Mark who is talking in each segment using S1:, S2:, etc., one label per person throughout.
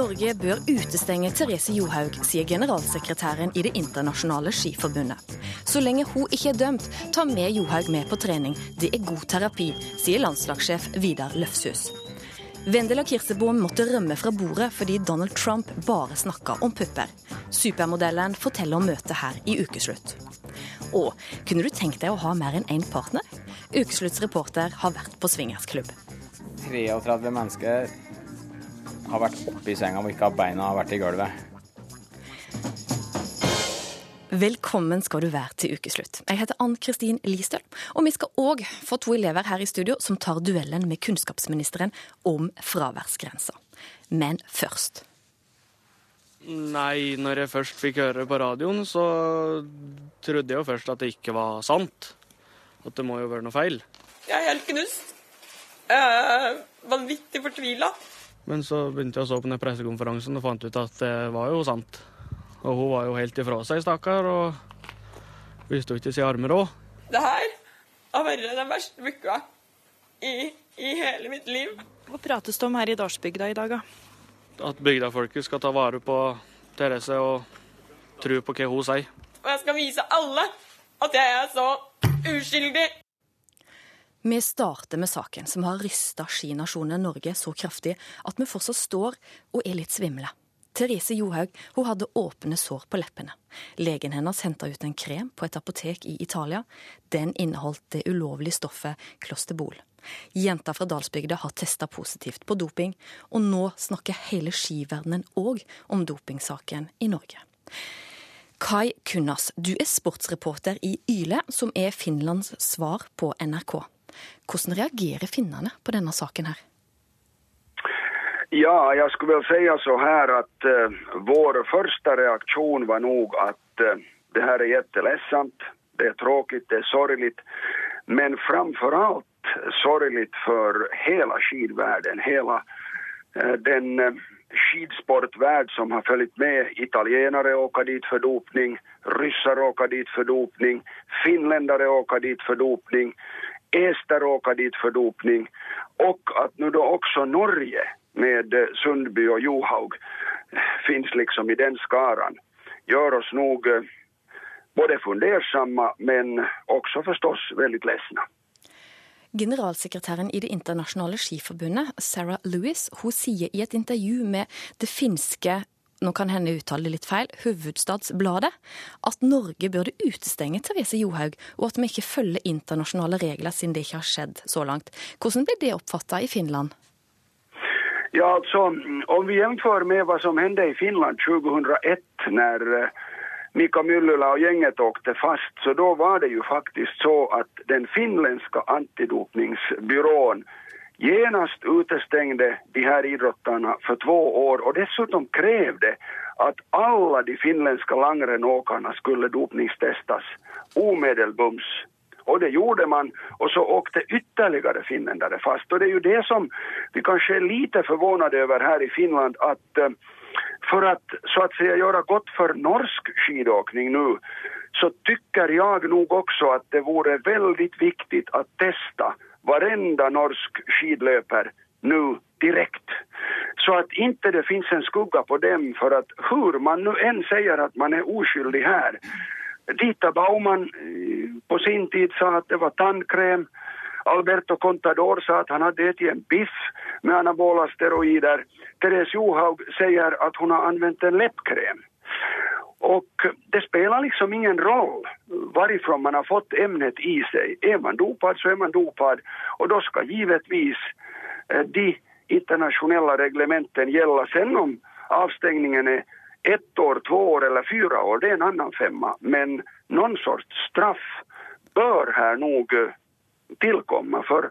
S1: Norge bør utestenge Therese Johaug, sier generalsekretæren i Det internasjonale skiforbundet. Så lenge hun ikke er dømt, ta med Johaug med på trening. Det er god terapi, sier landslagssjef Vidar Løfshus. Vendela Kirsebom måtte rømme fra bordet fordi Donald Trump bare snakka om pupper. Supermodellen forteller om møtet her i ukeslutt. Og kunne du tenkt deg å ha mer enn én partner? Ukeslutts reporter har vært på swingersklubb.
S2: 33 mennesker har vært oppi senga og ikke har beina har vært i gulvet.
S1: Velkommen skal du være til ukeslutt. Jeg heter Ann Kristin Listøl, og vi skal òg få to elever her i studio som tar duellen med kunnskapsministeren om fraværsgrensa. Men først.
S3: Nei, når jeg først fikk høre på radioen, så trodde jeg jo først at det ikke var sant. At det må jo være noe feil.
S4: Jeg er helt knust. Jeg er vanvittig fortvila.
S3: Men så begynte jeg å så på den pressekonferansen og fant ut at det var jo sant. Og hun var jo helt ifra seg, stakkar, og visste jo ikke si armer òg.
S4: Det her har vært den verste uka i, i hele mitt liv.
S5: Hva prates det om her i Dalsbygda i dag, da?
S3: At bygdafolket skal ta vare på Therese og tro på hva hun sier.
S4: Og jeg skal vise alle at jeg er så uskyldig.
S1: Vi starter med saken som har rysta skinasjonen Norge så kraftig at vi fortsatt står og er litt svimle. Therese Johaug hun hadde åpne sår på leppene. Legen hennes henta ut en krem på et apotek i Italia. Den inneholdt det ulovlige stoffet klosterbol. Jenta fra Dalsbygda har testa positivt på doping, og nå snakker hele skiverdenen òg om dopingsaken i Norge. Kai Kunnas, du er sportsreporter i Yle, som er Finlands svar på NRK. Hvordan reagerer finnene på denne saken her?
S6: Ja, jeg skulle vel si så her at uh, vår første reaksjon var nok at uh, det her er jätteledsamt, det er tråkigt, det er sorgligt, men framfor alt sorgligt for hele skiverdenen, hele uh, den skidsportvärld som har följt med. Italienare åker dit för dopning, ryssar åker dit för dopning, finländare åker dit för dopning, ester råkade dit för dopning och att nu då också Norge med Sundby och Johaug finns liksom i den skaran gör oss nog både fundersamma men också förstås väldigt ledsna.
S1: Generalsekretæren i Det internasjonale skiforbundet, Sarah Lewis, hun sier i et intervju med det finske nå kan hende uttale det litt feil, Hovedstadsbladet, at Norge burde utestenge Therese Johaug, og at vi ikke følger internasjonale regler siden det ikke har skjedd så langt. Hvordan blir det oppfatta i Finland?
S6: Ja, altså, om vi jevnfører med hva som hendte i Finland 2001 når Mika Myllylä og gjengen åkte fast, så da var det jo faktisk så at den finlandske antidopningsbyrån genast utestängde de här idrottarna för två år och dessutom krävde att alla de finländska langrenåkarna skulle dopningstestas omedelbums. Och det gjorde man och så åkte ytterligare finländare fast. Och det är ju det som vi kanske är lite förvånade över här i Finland att för att så att säga göra gott för norsk skidåkning nu så tycker jag nog också att det vore väldigt viktigt att testa varenda norsk skidløper nu direkt. Så att inte det finns en skugga på dem för att hur man nu än säger att man är oskyldig här. Dita Baumann på sin tid sa att det var tandkräm. Alberto Contador sa att han hade ätit en biff med anabola steroider. Therese Johaug säger att hon har använt en läppkräm. Och det spelar liksom ingen roll varifrån man har fått ämnet i sig. Är man dopad så är man dopad och då ska givetvis de internationella reglementen gälla. Sen om avstängningen är ett år, två år eller fyra år, det är en annan femma. Men någon sorts straff bör här nog tillkomma för,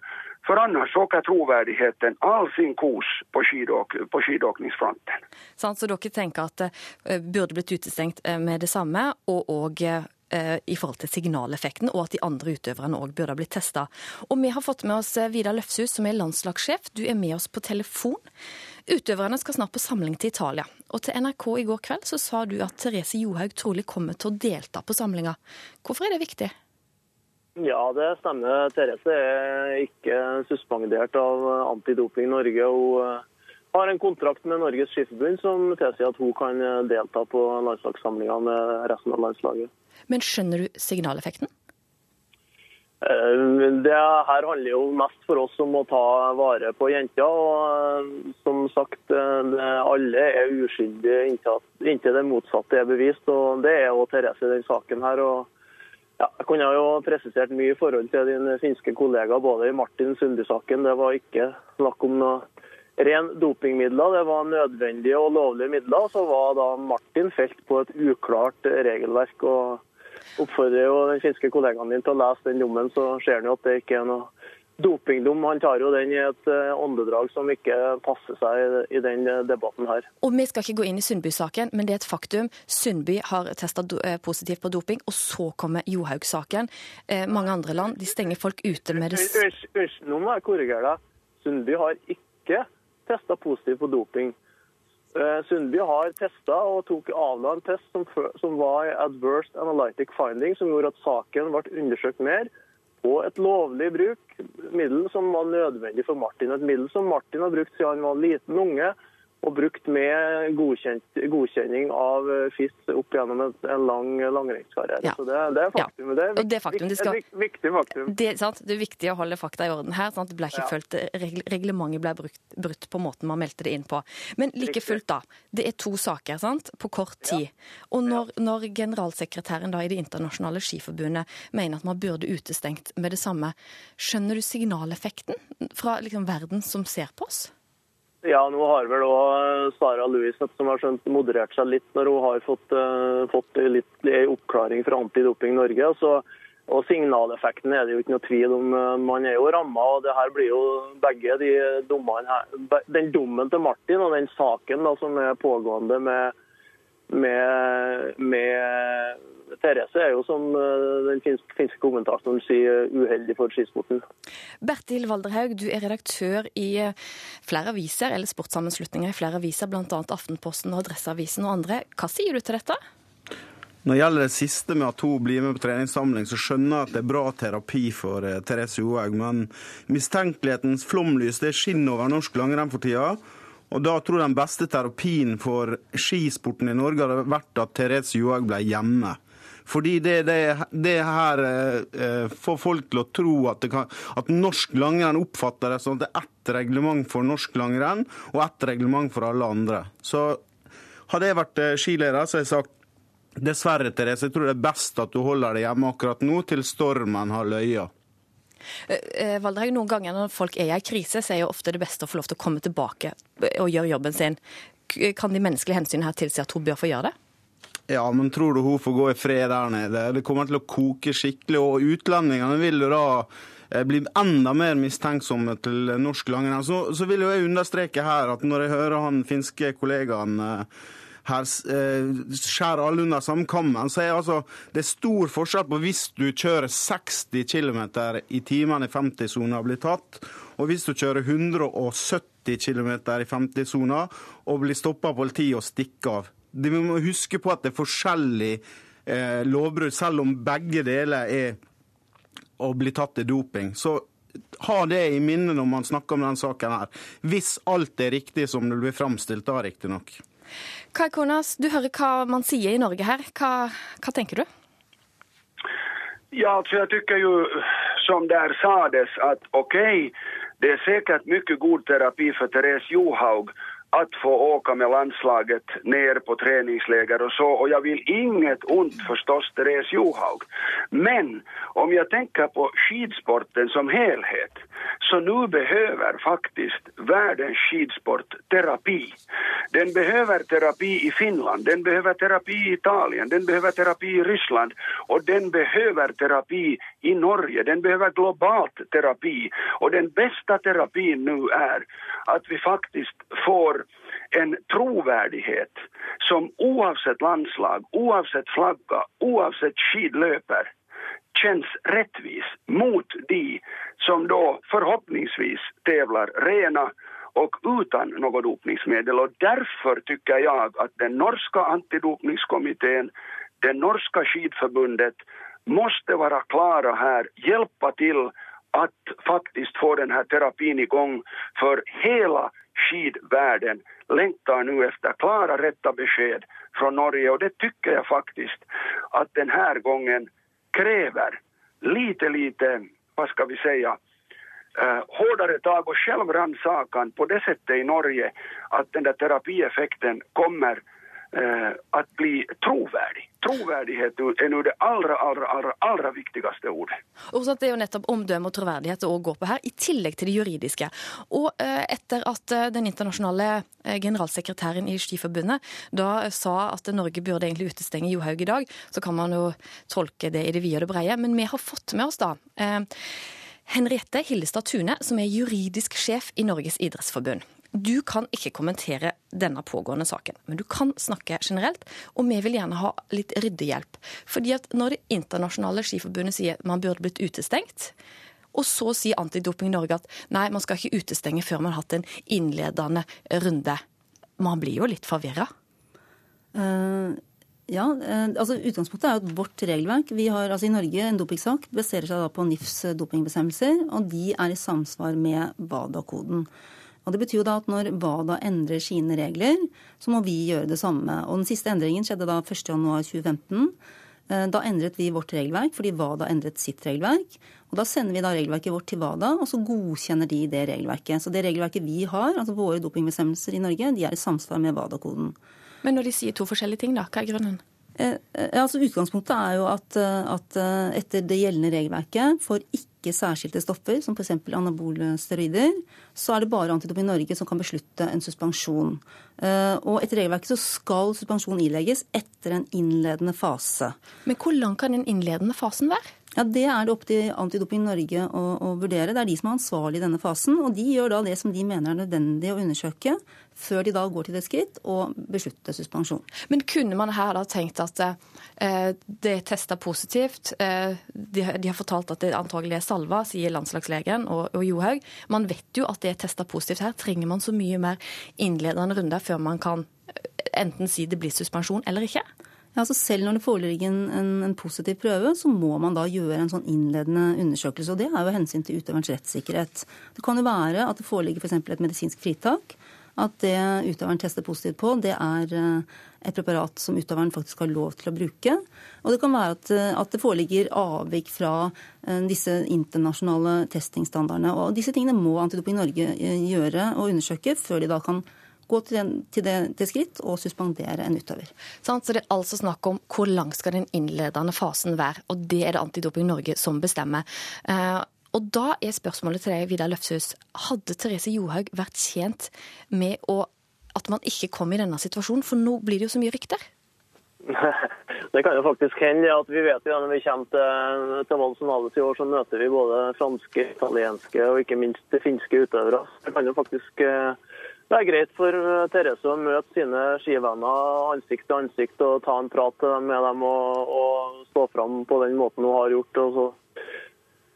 S6: för annars åker trovärdigheten all sin kos på, skidåk, på skidåkningsfronten.
S1: Sånn, så dere tenker at det burde blitt utestengt med det samme, og òg i forhold til signaleffekten, og at de andre utøverne òg burde ha blitt testa. Og vi har fått med oss Vidar Løfshus, som er landslagssjef. Du er med oss på telefon. Utøverne skal snart på samling til Italia. Og til NRK i går kveld så sa du at Therese Johaug trolig kommer til å delta på samlinga. Hvorfor er det viktig?
S7: Ja, det stemmer. Therese er ikke suspendert av Antidoping Norge. Hun har en kontrakt med Norges Skiforbund som tilsier at hun kan eh, delta på landslagssamlinga med resten av landslaget.
S1: Men skjønner du signaleffekten?
S7: Eh, det her handler jo mest for oss om å ta vare på jenter. og eh, Som sagt, alle er uskyldige inntil det motsatte er bevist. og Det er jo Therese i den saken her. og ja, jeg kunne jo presisert mye i forhold til din finske kollega både i Martin Sundby-saken. Det var ikke snakk om noe ren dopingmidler. Det var nødvendige og lovlige midler. Så var da Martin felt på et uklart regelverk. og Oppfordrer jo den finske kollegaen din til å lese den dommen, så ser han jo at det ikke er noe dopingdom. Han tar jo den i et eh, åndedrag som ikke passer seg i den debatten her.
S1: Og Vi skal ikke gå inn i Sundby-saken, men det er et faktum. Sundby har testa eh, positivt på doping, og så kommer Johaug-saken. Eh, mange andre land de stenger folk ute med det
S7: Unnskyld, nå må jeg korrigere deg. Sundby har ikke testa positivt på doping. Eh, Sundby har testa og tok avla en test som, som var adverse analytic finding, som gjorde at saken ble undersøkt mer på et lovlig bruk, middel som var nødvendig for Martin. Et middel som Martin har brukt siden han var liten unge, og brukt med godkjenning av FIS opp gjennom en lang langrennskarriere. Ja. Så det, det, er faktum. Ja. Det er, det faktum,
S1: skal,
S7: et viktig faktum.
S1: Det, det, er viktig å holde fakta i orden her. Sant? Det ble ikke ja. følt, Reglementet ble brukt, brutt på måten man meldte det inn på. Men like fullt, da. Det er to saker sant? på kort tid. Og når, når generalsekretæren da i Det internasjonale skiforbundet mener at man burde utestengt med det samme, skjønner du signaleffekten fra liksom, verden som ser på oss?
S7: Ja, nå har vel òg Sara Louis som har skjønt moderert seg litt når hun har fått, uh, fått litt oppklaring fra Antidoping Norge. Så, og Signaleffekten er det jo ikke noe tvil om. Eh, man er jo ramma, det her blir jo begge de dommene her. Den dommen til Martin og den saken da, som er pågående med, med, med Therese er jo, som eh, den finske, finske kommentatoren sier, uheldig for skisporten.
S1: Bertil Valderhaug, du er redaktør i eh, flere aviser, eller sportssammenslutninger i flere aviser, bl.a. Aftenposten og Adresseavisen og andre. Hva sier du til dette?
S8: Når det gjelder det siste med at hun blir med på treningssamling, så skjønner jeg at det er bra terapi for Therese Johaug, men mistenkelighetens flomlys det skinner over norsk langrenn for tida. Og da tror jeg den beste terapien for skisporten i Norge hadde vært at Therese Johaug ble hjemme. Fordi det, det, det her eh, får folk til å tro at, kan, at norsk langrenn oppfatter det som at det er ett reglement for norsk langrenn og ett reglement for alle andre. Så hadde jeg vært eh, skileder, så hadde jeg sagt dessverre, Therese, jeg tror det er best at du holder deg hjemme akkurat nå til stormen har løya.
S1: Eh, eh, noen ganger når folk er i en krise, så er jo ofte det beste å få lov til å komme tilbake og gjøre jobben sin. Kan de menneskelige hensynene her tilsi at hun bør få gjøre det?
S8: Ja, men tror du hun får gå i fred der nede? Det kommer til å koke skikkelig, og utlendingene vil jo da eh, bli enda mer mistenksomme til norsk langrenn. Så, så, vil jo jeg understreke her at når jeg hører han finske kollegaen her eh, skjærer alle under samme kammen, så er altså, det er stor forskjell på hvis du kjører 60 km i timen i 50-sona og blir tatt, og hvis du kjører 170 km i 50-sona og blir stoppa av politiet og stikker av. Vi må huske på at det er forskjellig eh, lovbrudd, selv om begge deler er å bli tatt i doping. Så ha det i minne når man snakker om denne saken her. Hvis alt er riktig som det blir framstilt da, riktignok.
S1: Kai Konas, du hører hva man sier i Norge her. Hva, hva tenker du?
S6: Ja, altså jeg tykker jo, som der sades at ok, det er sikkert mye god terapi for Therese Johaug att få åka med landslaget ner på träningsläger och så. Och jag vill inget ont förstås Therese Johaug. Men om jag tänker på skidsporten som helhet så nå behøver faktisk världens skisport terapi. Den behøver terapi i Finland, den behøver terapi i Italien, den behøver terapi i Ryssland Og den behøver terapi i Norge. Den behøver globalt terapi Og den beste terapien nå er at vi faktisk får en troverdighet som oavsett landslag, oavsett flagga, oavsett skidlöper känns rettvis mot de som da forhåpningsvis tävlar rena och utan något dopningsmedel. Och därför tycker jag att den norska antidopningskommittén, det norska skidförbundet måste vara klara här, hjälpa till att faktiskt få den här terapin igång för hela skidvärlden längtar nu efter klara rätta besked från Norge och det tycker jag faktiskt att den här gången kräver lite, lite, vad ska vi säga, eh, hårdare tag och på det sättet i Norge att den där terapieffekten kommer eh, att bli troverdig. Troverdighet er nå det aller, aller, aller, aller viktigste ordet.
S1: Og så at Det er jo nettopp omdømme og troverdighet å gå på her, i tillegg til det juridiske. Og eh, etter at eh, den internasjonale eh, generalsekretæren i Skiforbundet da sa at Norge burde egentlig utestenge Johaug i dag, så kan man jo tolke det i det vide og det breie. Men vi har fått med oss da eh, Henriette Hillestad Tune, som er juridisk sjef i Norges idrettsforbund. Du kan ikke kommentere denne pågående saken, men du kan snakke generelt, og vi vil gjerne ha litt ryddehjelp. Fordi at når Det internasjonale skiforbundet sier man burde blitt utestengt, og så sier Antidoping Norge at nei, man skal ikke utestenge før man har hatt en innledende runde. Man blir jo litt forvirra.
S9: Uh, ja, uh, altså Utgangspunktet er jo vårt regelverk. Vi har altså I Norge en dopingsak baserer seg da på NIFs dopingbestemmelser, og de er i samsvar med WADA-koden. Og Det betyr jo da at når WADA endrer sine regler, så må vi gjøre det samme. Og Den siste endringen skjedde da 1.1.2015. Eh, da endret vi vårt regelverk fordi WADA endret sitt regelverk. Og Da sender vi da regelverket vårt til WADA, og så godkjenner de det regelverket. Så det regelverket vi har, altså våre dopingbestemmelser i Norge, de er i samsvar med WADA-koden.
S1: Men når de sier to forskjellige ting, da, hva er grunnen?
S9: Eh, eh, altså Utgangspunktet er jo at, at etter det gjeldende regelverket får ikke ikke særskilte stoffer, som f.eks. anabole steroider, så er det bare Antidoping Norge som kan beslutte en suspensjon. Eh, og etter regelverket så skal suspensjon ilegges etter en innledende fase.
S1: Men hvor lang kan den innledende fasen være?
S9: Ja, Det er det opp til Antidoping Norge å, å, vurdere. Det er de som er ansvarlig i denne fasen. Og de gjør da det som de mener er nødvendig å undersøke, før de da går til det skritt og beslutter suspensjon.
S1: Men kunne man her da tenkt at eh, det er testa positivt? Eh, de, de, har fortalt at det antagelig er salva, sier landslagslegen og, og Johaug. Man vet jo at det er testa positivt her. Trenger man så mye mer innledende runder før man kan eh, enten si det blir suspensjon eller ikke?
S9: Ja, altså selv når det foreligger en, en, positiv prøve, så må man da gjøre en sånn innledende undersøkelse. og Det er jo hensyn til utøverens rettssikkerhet. Det kan jo være at det foreligger f.eks. Et medisinsk fritak. At det utøveren tester positivt på, det er eh, et preparat som utøveren faktisk har lov til å bruke. Og det kan være at, eh, at det foreligger avvik fra eh, disse internasjonale testingstandardene. Og disse tingene må Antidoping Norge gjøre og undersøke før de da kan gå til, den, til det til skritt og suspendere en utøver.
S1: Så det er altså snakk om hvor lang skal den innledende fasen være, og det er det Antidoping Norge som bestemmer. Og da er spørsmålet til deg, Vidar Løfshus. Hadde Therese Johaug vært tjent med å at man ikke kom i denne situasjonen? For nå blir det jo så mye rykter.
S7: Det kan jo faktisk hende at vi vet jo når vi kommer til, til Valsenales i år, så møter vi både franske, italienske og ikke minst finske utøvere. Det kan jo faktisk eh, være greit for Therese å møte sine skivenner ansikt til ansikt og ta en prat med dem og, og stå fram på den måten hun har gjort. og så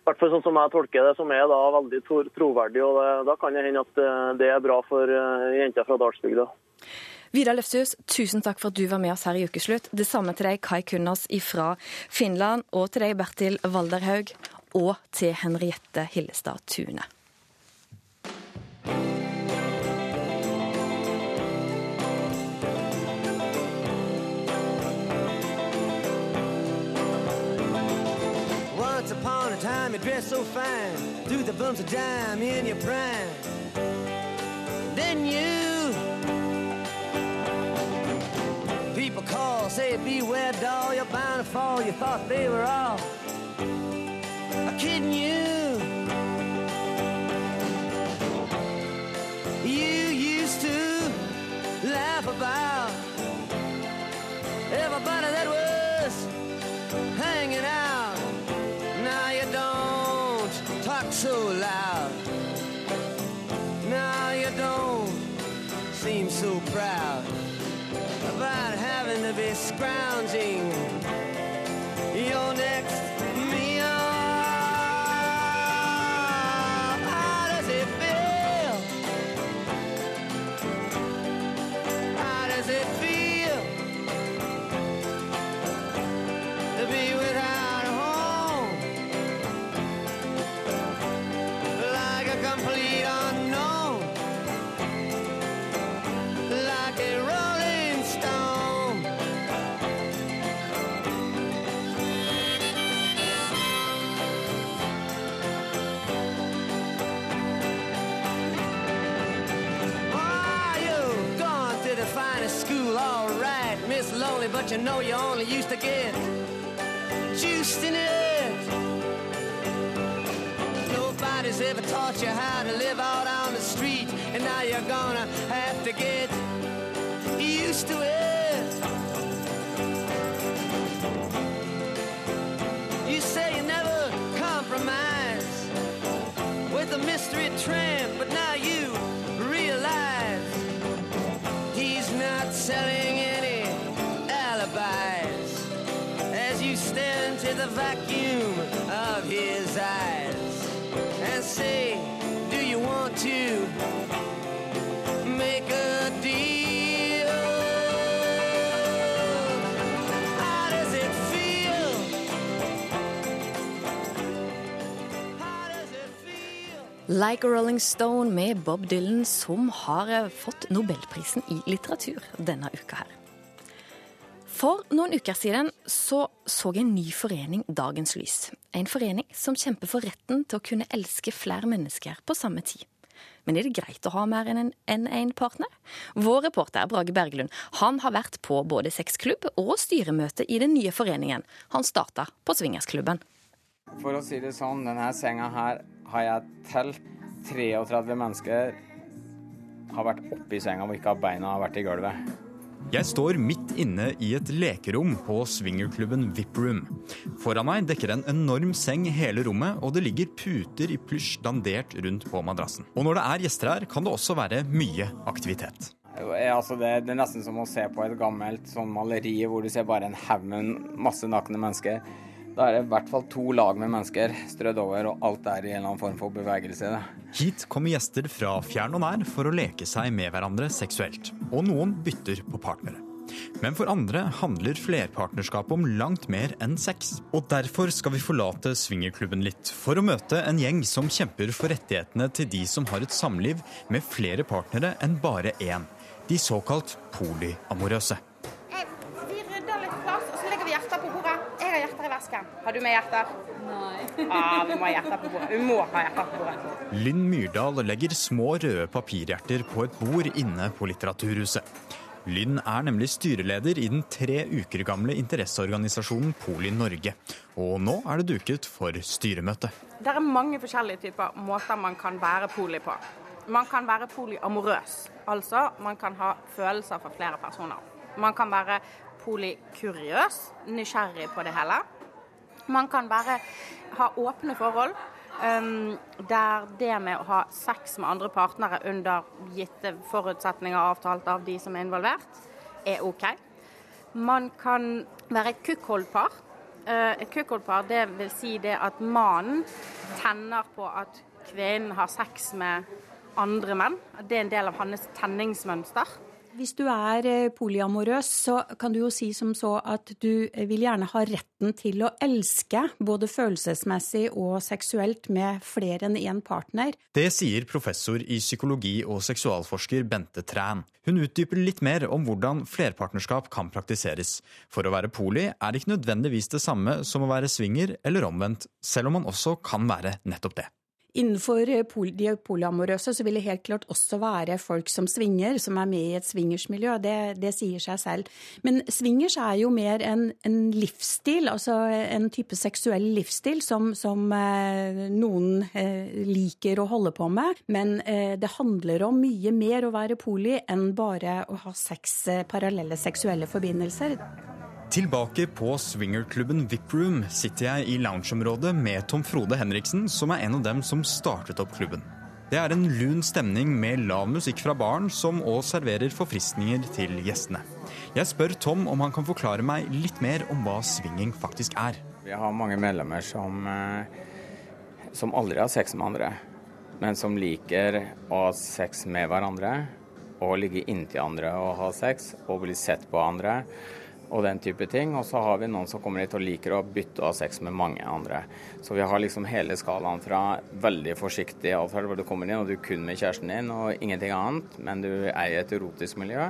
S7: hvert fall sånn som jeg tolker det, som er da veldig troverdig. og det, Da kan det hende at det er bra for eh, jenter fra Dalsbygda.
S1: Vidar Løfshus, tusen takk for at du var med oss her i Ukeslutt. Det samme til deg, Kai Kunnas fra Finland, og til deg, Bertil Valderhaug, og til Henriette Hillestad Tune. Time you dress so fine, threw the bumps of dime in your prime. Then you, people call, say beware doll, you're bound to fall. You thought they were all kidding you. You used to laugh about to
S10: know you only used to get juiced in it. Nobody's ever taught you how
S1: Like a Rolling Stone med Bob Dylan, som har eh, fått Nobelprisen i litteratur denne uka her. For noen uker siden så, så en ny forening dagens lys. En forening som kjemper for retten til å kunne elske flere mennesker på samme tid. Men er det greit å ha mer enn en, en partner? Vår reporter Brage Berglund han har vært på både sexklubb og styremøte i den nye foreningen. Han starta på swingersklubben.
S2: For å si det sånn, denne senga her har jeg telt 33 mennesker har vært oppi senga og ikke har beina har vært i gulvet.
S11: Jeg står midt inne i et lekerom på swingerklubben VIP-room. Foran meg dekker en enorm seng hele rommet, og det ligger puter i plysj dandert rundt på madrassen. Og når det er gjester her, kan det også være mye aktivitet.
S2: Eh, Altså det, det er nesten som å se på et gammelt sånn maleri hvor du ser bare en haug med masse nakne mennesker. Da er det i hvert fall to lag med mennesker strødd over, og alt er i en eller annen form for bevegelse.
S11: Hit kommer gjester fra fjern og nær for å leke seg med hverandre seksuelt. Og noen bytter på partnere. Men for andre handler flerpartnerskap om langt mer enn sex. Og derfor skal vi forlate swingerklubben litt, for å møte en gjeng som kjemper for rettighetene til de som har et samliv med flere partnere enn bare én. De såkalt polyamorøse.
S12: Eh, Vi rydder litt plass, og så legger vi hjerter på bordet. Jeg vesken. Har du med hjerter? Nei. Ah, vi må ha hjerter på bordet. Vi må ha hjerter på bordet.
S11: Lynn Myrdal legger små røde papirhjerter på et bord inne på Litteraturhuset. Lynn er nemlig styreleder i den tre uker gamle interesseorganisasjonen Poli Norge. Og nå er det duket for styremøte.
S12: Det er mange forskjellige typer måter man kan være poli på. Man kan være polyamorøs, altså man kan ha følelser for flere personer. Man kan være polikuriøs, nysgjerrig på det hele. Man kan bare ha åpne forhold, um, der det med å ha sex med andre partnere under gitte forutsetninger avtalt av de som er involvert, er OK. Man kan være et kukkholdpar. Uh, Et kukkholdpar vil si det at mannen tenner på at kvinnen har sex med andre menn. Det er en del av hans tenningsmønster.
S13: Hvis du er eh, polyamorøs, så kan du jo si som så at du vil gjerne ha retten til å elske, både følelsesmessig og seksuelt, med flere enn én partner.
S11: Det sier professor i psykologi og seksualforsker Bente Træn. Hun utdyper litt mer om hvordan flerpartnerskap kan praktiseres. For å være poli er det ikke nødvendigvis det samme som å være swinger eller omvendt, selv om man også kan være nettopp det.
S13: Innenfor eh, de polyamorøse så vil det helt klart også være folk som svinger, som er med i et swingersmiljø. Det, det sier seg selv. Men swingers er jo mer en, en livsstil, altså en type seksuell livsstil som, som eh, noen eh, liker å holde på med. Men eh, det handler om mye mer å være poli enn bare å ha seks eh, parallelle seksuelle forbindelser.
S11: Tilbake på swingerklubben VIP-room sitter jeg i loungeområdet med Tom Frode Henriksen, som er en av dem som startet opp klubben. Det er en lun stemning med lav musikk fra baren, som òg serverer forfriskninger til gjestene. Jeg spør Tom om han kan forklare meg litt mer om hva swinging faktisk er.
S2: Vi har mange medlemmer som, eh, som aldri har sex med andre, men som liker å ha sex med hverandre, og ligge inntil andre og ha sex, og bli sett på andre og den type ting. Og så har vi noen som kommer hit og liker å bytte ha sex med mange andre. Så vi har liksom hele skalaen fra veldig forsiktig atferd hvor du kommer inn og du er kun med kjæresten din og ingenting annet, men du er i et erotisk miljø,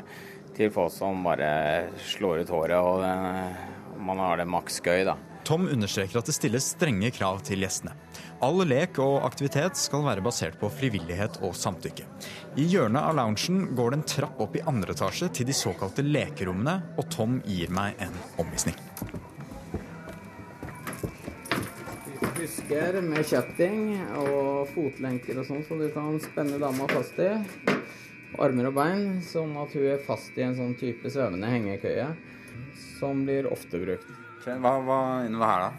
S2: til folk som bare slår ut håret og eh, man har det maks gøy, da.
S11: Tom understreker at det stilles strenge krav til gjestene. All lek og aktivitet skal være basert på frivillighet og samtykke. I hjørnet av loungen går det en trapp opp i andre etasje til de såkalte lekerommene, og Tom gir meg en omvisning.
S2: Husker med kjetting og fotlenker og sånn, så du kan spenne dama fast i. Armer og bein, sånn at hun er fast i en sånn type svevende hengekøye, som blir ofte brukt.
S14: Hva hva innover her, da?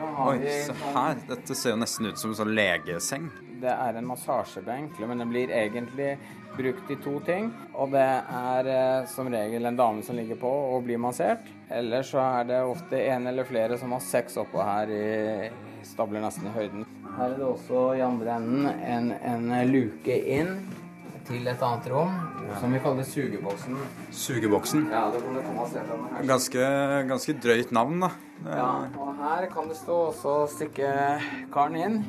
S14: Oi, se
S2: sånn-
S14: her. Dette ser jo nesten ut som en sånn legeseng.
S2: Det er en massasjebenk, men den blir egentlig brukt i to ting. Og det er eh, som regel en dame som ligger på og blir massert. Eller så er det ofte en eller flere som har sex oppå her i stabler nesten i høyden. Her er det også i andre enden en, en luke inn til et annet rom, som vi kaller sugeboksen.
S14: Sugeboksen.
S2: Ja, det kan du komme og se den her.
S14: Ganske, ganske drøyt navn, da.
S2: Ja, og her kan det stå også strikkekaren inn.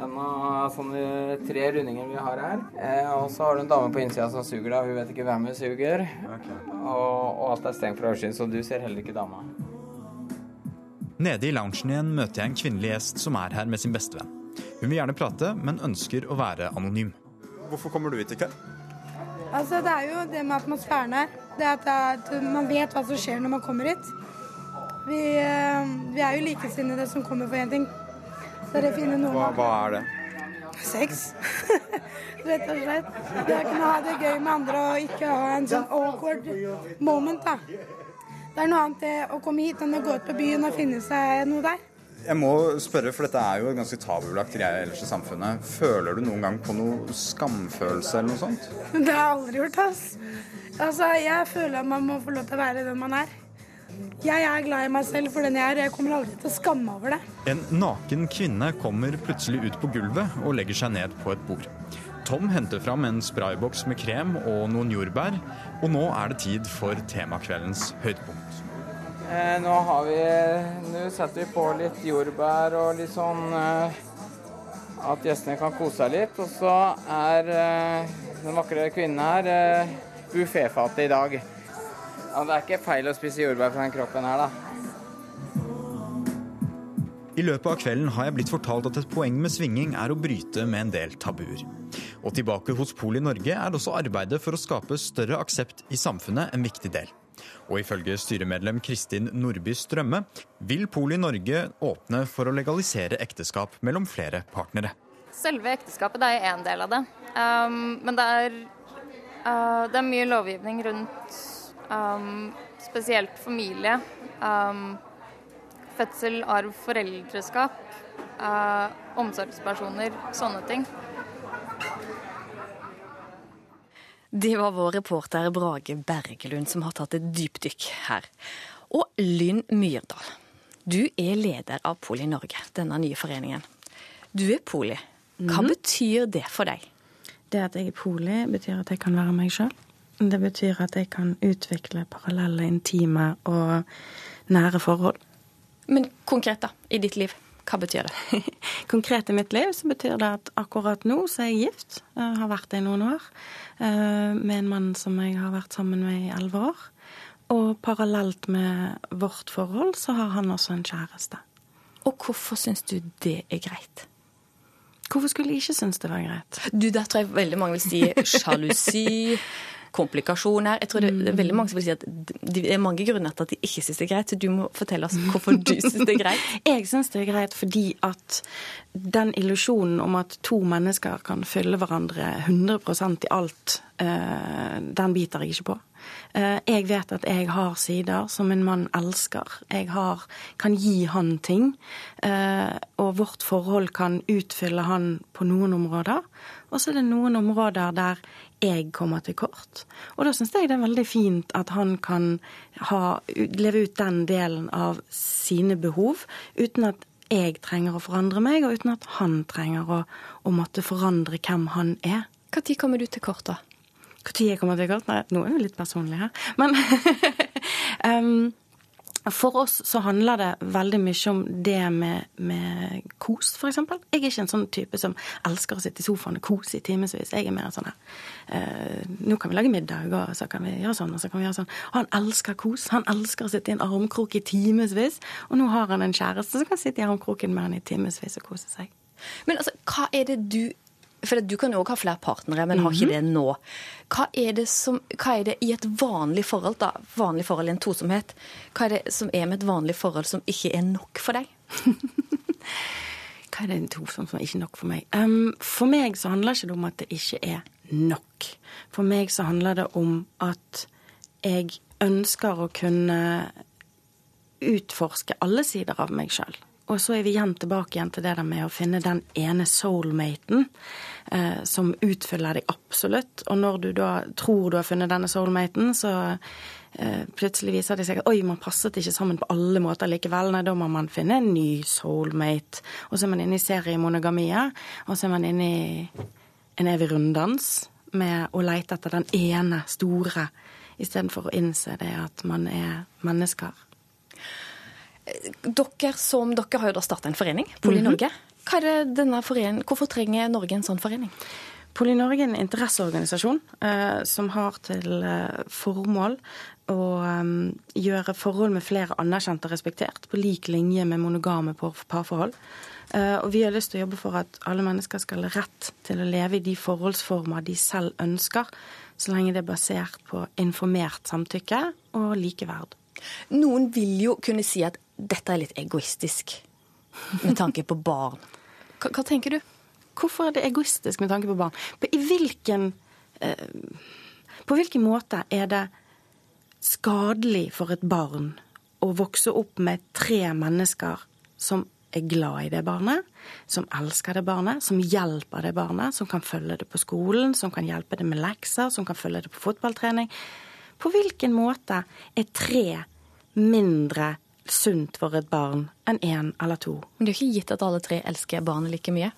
S2: Denne sånne tre rundinger vi har her. Eh, og så har du en dame på innsida som suger deg. Hun vet ikke hvem hun suger. Og, og alt er stengt fra øyesyn, så du ser heller ikke dama.
S11: Nede i loungen igjen møter jeg en kvinnelig gjest som er her med sin bestevenn. Hun vil gjerne prate, men ønsker å være anonym.
S14: Hvorfor kommer du hit i kveld?
S15: Altså, det er jo det med atmosfæren her. Det at, at man vet hva som skjer når man kommer hit. Vi, eh, vi er jo likesinnede som kommer for én ting. Så det finner noen
S14: Hva, hva er det?
S15: Sex. Rett og slett. Det å kunne ha det gøy med andre og ikke ha en sånn awkward moment, da. Det er noe annet det å komme hit enn å gå ut på byen og finne seg noe der.
S14: Jeg må spørre, for dette er jo en ganske tabubelagt greie ellers i samfunnet. Føler du noen gang på noe skamfølelse eller noe sånt?
S15: Det har jeg aldri gjort, ass. Altså, jeg føler at man må få lov til å være den man er. Jeg er glad i meg selv for den jeg er, og jeg kommer aldri til å skamme meg over det.
S11: En naken kvinne kommer plutselig ut på gulvet og legger seg ned på et bord. Tom henter fram en sprayboks med krem og noen jordbær, og nå er det tid for temakveldens høydepunkt.
S2: Eh, nå har vi Nå setter vi på litt jordbær og litt sånn eh, At gjestene kan kose seg litt. Og så er eh, den vakre kvinnen her eh, bufféfatet i dag. Ja, det er ikke feil å spise jordbær fra den kroppen her, da.
S11: I løpet av kvelden har jeg blitt fortalt at et poeng med svinging er å bryte med en del tabuer. Og tilbake hos Poli Norge er også arbeidet for å skape større aksept i samfunnet en viktig del. Og ifølge styremedlem Kristin Nordby Strømme vil Poli Norge åpne for å legalisere ekteskap mellom flere partnere.
S16: Selve ekteskapet er én del av det. Um, men det er, uh, det er mye lovgivning rundt um, spesielt familie. Um, fødsel, arv, foreldreskap, uh, omsorgspersoner, sånne ting.
S1: Det var vår reporter Brage Bergelund som har tatt et dypdykk her. Og Lynn Myrdal, du er leder av Poli Norge, denne nye foreningen. Du er poli. Hva
S17: mm.
S1: betyr det for deg?
S17: Det at jeg er poli, betyr at jeg kan være meg sjøl. Det betyr at jeg kan utvikle parallelle, intime og nære forhold.
S1: Men konkret, da, i ditt liv, hva betyr det?
S17: Konkret i mitt liv så betyr det at akkurat nå så er jeg gift. Jeg har vært det i noen år. eh, Med en mann som jeg har vært sammen med i elleve år. Og parallelt med vårt forhold så har han også en kjæreste.
S1: Og hvorfor syns du det er greit?
S17: Hvorfor skulle jeg ikke synes det var greit?
S1: Du, Der tror jeg veldig mange vil si sjalusi, komplikasjoner. Jeg tror det er veldig mange som vil si at det er mange grunner til at de ikke syns det er greit. Så du må fortelle oss hvorfor du syns det er greit.
S17: Jeg syns det er greit fordi at den illusjonen om at to mennesker kan fylle hverandre 100% i alt, eh, den biter jeg ikke på. Eh, Jeg vet at jeg har sider som en mann elsker. Jeg har, kan gi han ting. eh, Og vårt forhold kan utfylle han på noen områder. Og så er det noen områder der jeg kommer til kort. Og da syns jeg det er veldig fint at han kan ha, leve ut den delen av sine behov uten at jeg trenger å forandre meg, og uten at han trenger å, å måtte forandre hvem han er.
S1: Når kommer du til kort, da?
S17: Når jeg kommer til kort? Nei, nå er vi litt personlige her. Men um, For oss så handler det veldig mye om det med, med kos, f.eks. Jeg er ikke en sånn type som elsker å sitte i sofaen og kose i timevis. Jeg er mer sånn her eh, Nå kan vi lage middag, og så kan vi gjøre sånn, og så kan vi gjøre sånn. Han elsker kos. Han elsker å sitte i en armkrok i timevis. Og nå har han en kjæreste som kan sitte i armkroken med han i timevis og kose seg.
S1: Men altså, hva er det du For du kan jo òg ha flere partnere, men har ikke
S17: Mhm.
S1: det nå. Hva er det, som, hva er det i et vanlig forhold, da, vanlig forhold i en tosomhet, hva er det som er med et vanlig forhold som ikke er nok for deg?
S17: Hva er det en tosom som er ikke nok for meg? Um, for meg så handler ikke det om at det ikke er nok. For meg så handler det om at jeg ønsker å kunne utforske alle sider av meg sjøl. Og så er vi igjen tilbake igjen til det der med å finne den ene soulmaten eh, som utfyller deg absolutt. Og når du da tror du har funnet denne soulmaten, så eh, plutselig viser det seg at oi, man passet ikke sammen på alle måter likevel. Nei, da må man finne en ny soulmate. Og så er man inne i seriemonogamiet, og så er man inne i en evig runddans med å leite etter den ene store, istedenfor å innse det at man er mennesker.
S1: Dere som dere har jo da starta en forening, Poli
S17: Mhm.
S1: Norge. Denne foreningen, hvorfor trenger Norge en sånn forening?
S17: Poli Norge er en interesseorganisasjon eh, som har til eh, formål å um, gjøre forhold med flere anerkjent og respektert, på lik linje med monogame parforhold. Eh, og vi har lyst til å jobbe for at alle mennesker skal ha rett til å leve i de forholdsformer de selv ønsker, så lenge det er basert på informert samtykke og likeverd.
S1: Noen vil jo kunne si at dette er litt egoistisk med tanke på barn. Hva, hva tenker du?
S17: Hvorfor er det egoistisk med tanke på barn? På, hvilken, eh, på hvilken måte er det skadelig for et barn å vokse opp med tre mennesker som er glad i det barnet, som elsker det barnet, som hjelper det barnet, som kan følge det på skolen, som kan hjelpe det med lekser, som kan følge det på fotballtrening. På hvilken måte er tre mindre sunt for et barn enn én eller to?
S1: Men det er jo ikke gitt at alle tre elsker barnet like mye.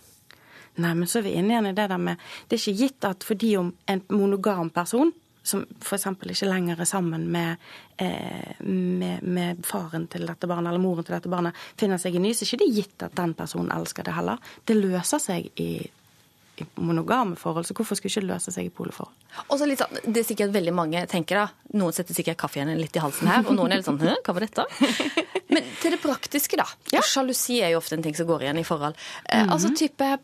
S17: Nei, men så er vi inne igjen i det der med Det er ikke gitt at fordi om en monogam person, som f.eks. ikke lenger er sammen med, eh, med, med faren til dette barnet eller moren til dette barnet, finner seg i ny, så er ikke det gitt at den personen elsker det heller. Det løser seg i, i monogame forhold, så hvorfor skulle ikke det løse seg i poleforhold?
S1: Og så litt sånn, Det er sikkert veldig mange tenker da, Noen setter sikkert kaffen litt i halsen her, og noen er litt sånn Hæ, hva var dette? Men til det praktiske, da. Sjalusi er jo ofte en ting som går igjen i forhold. Eh,
S17: -hmm.
S1: Altså type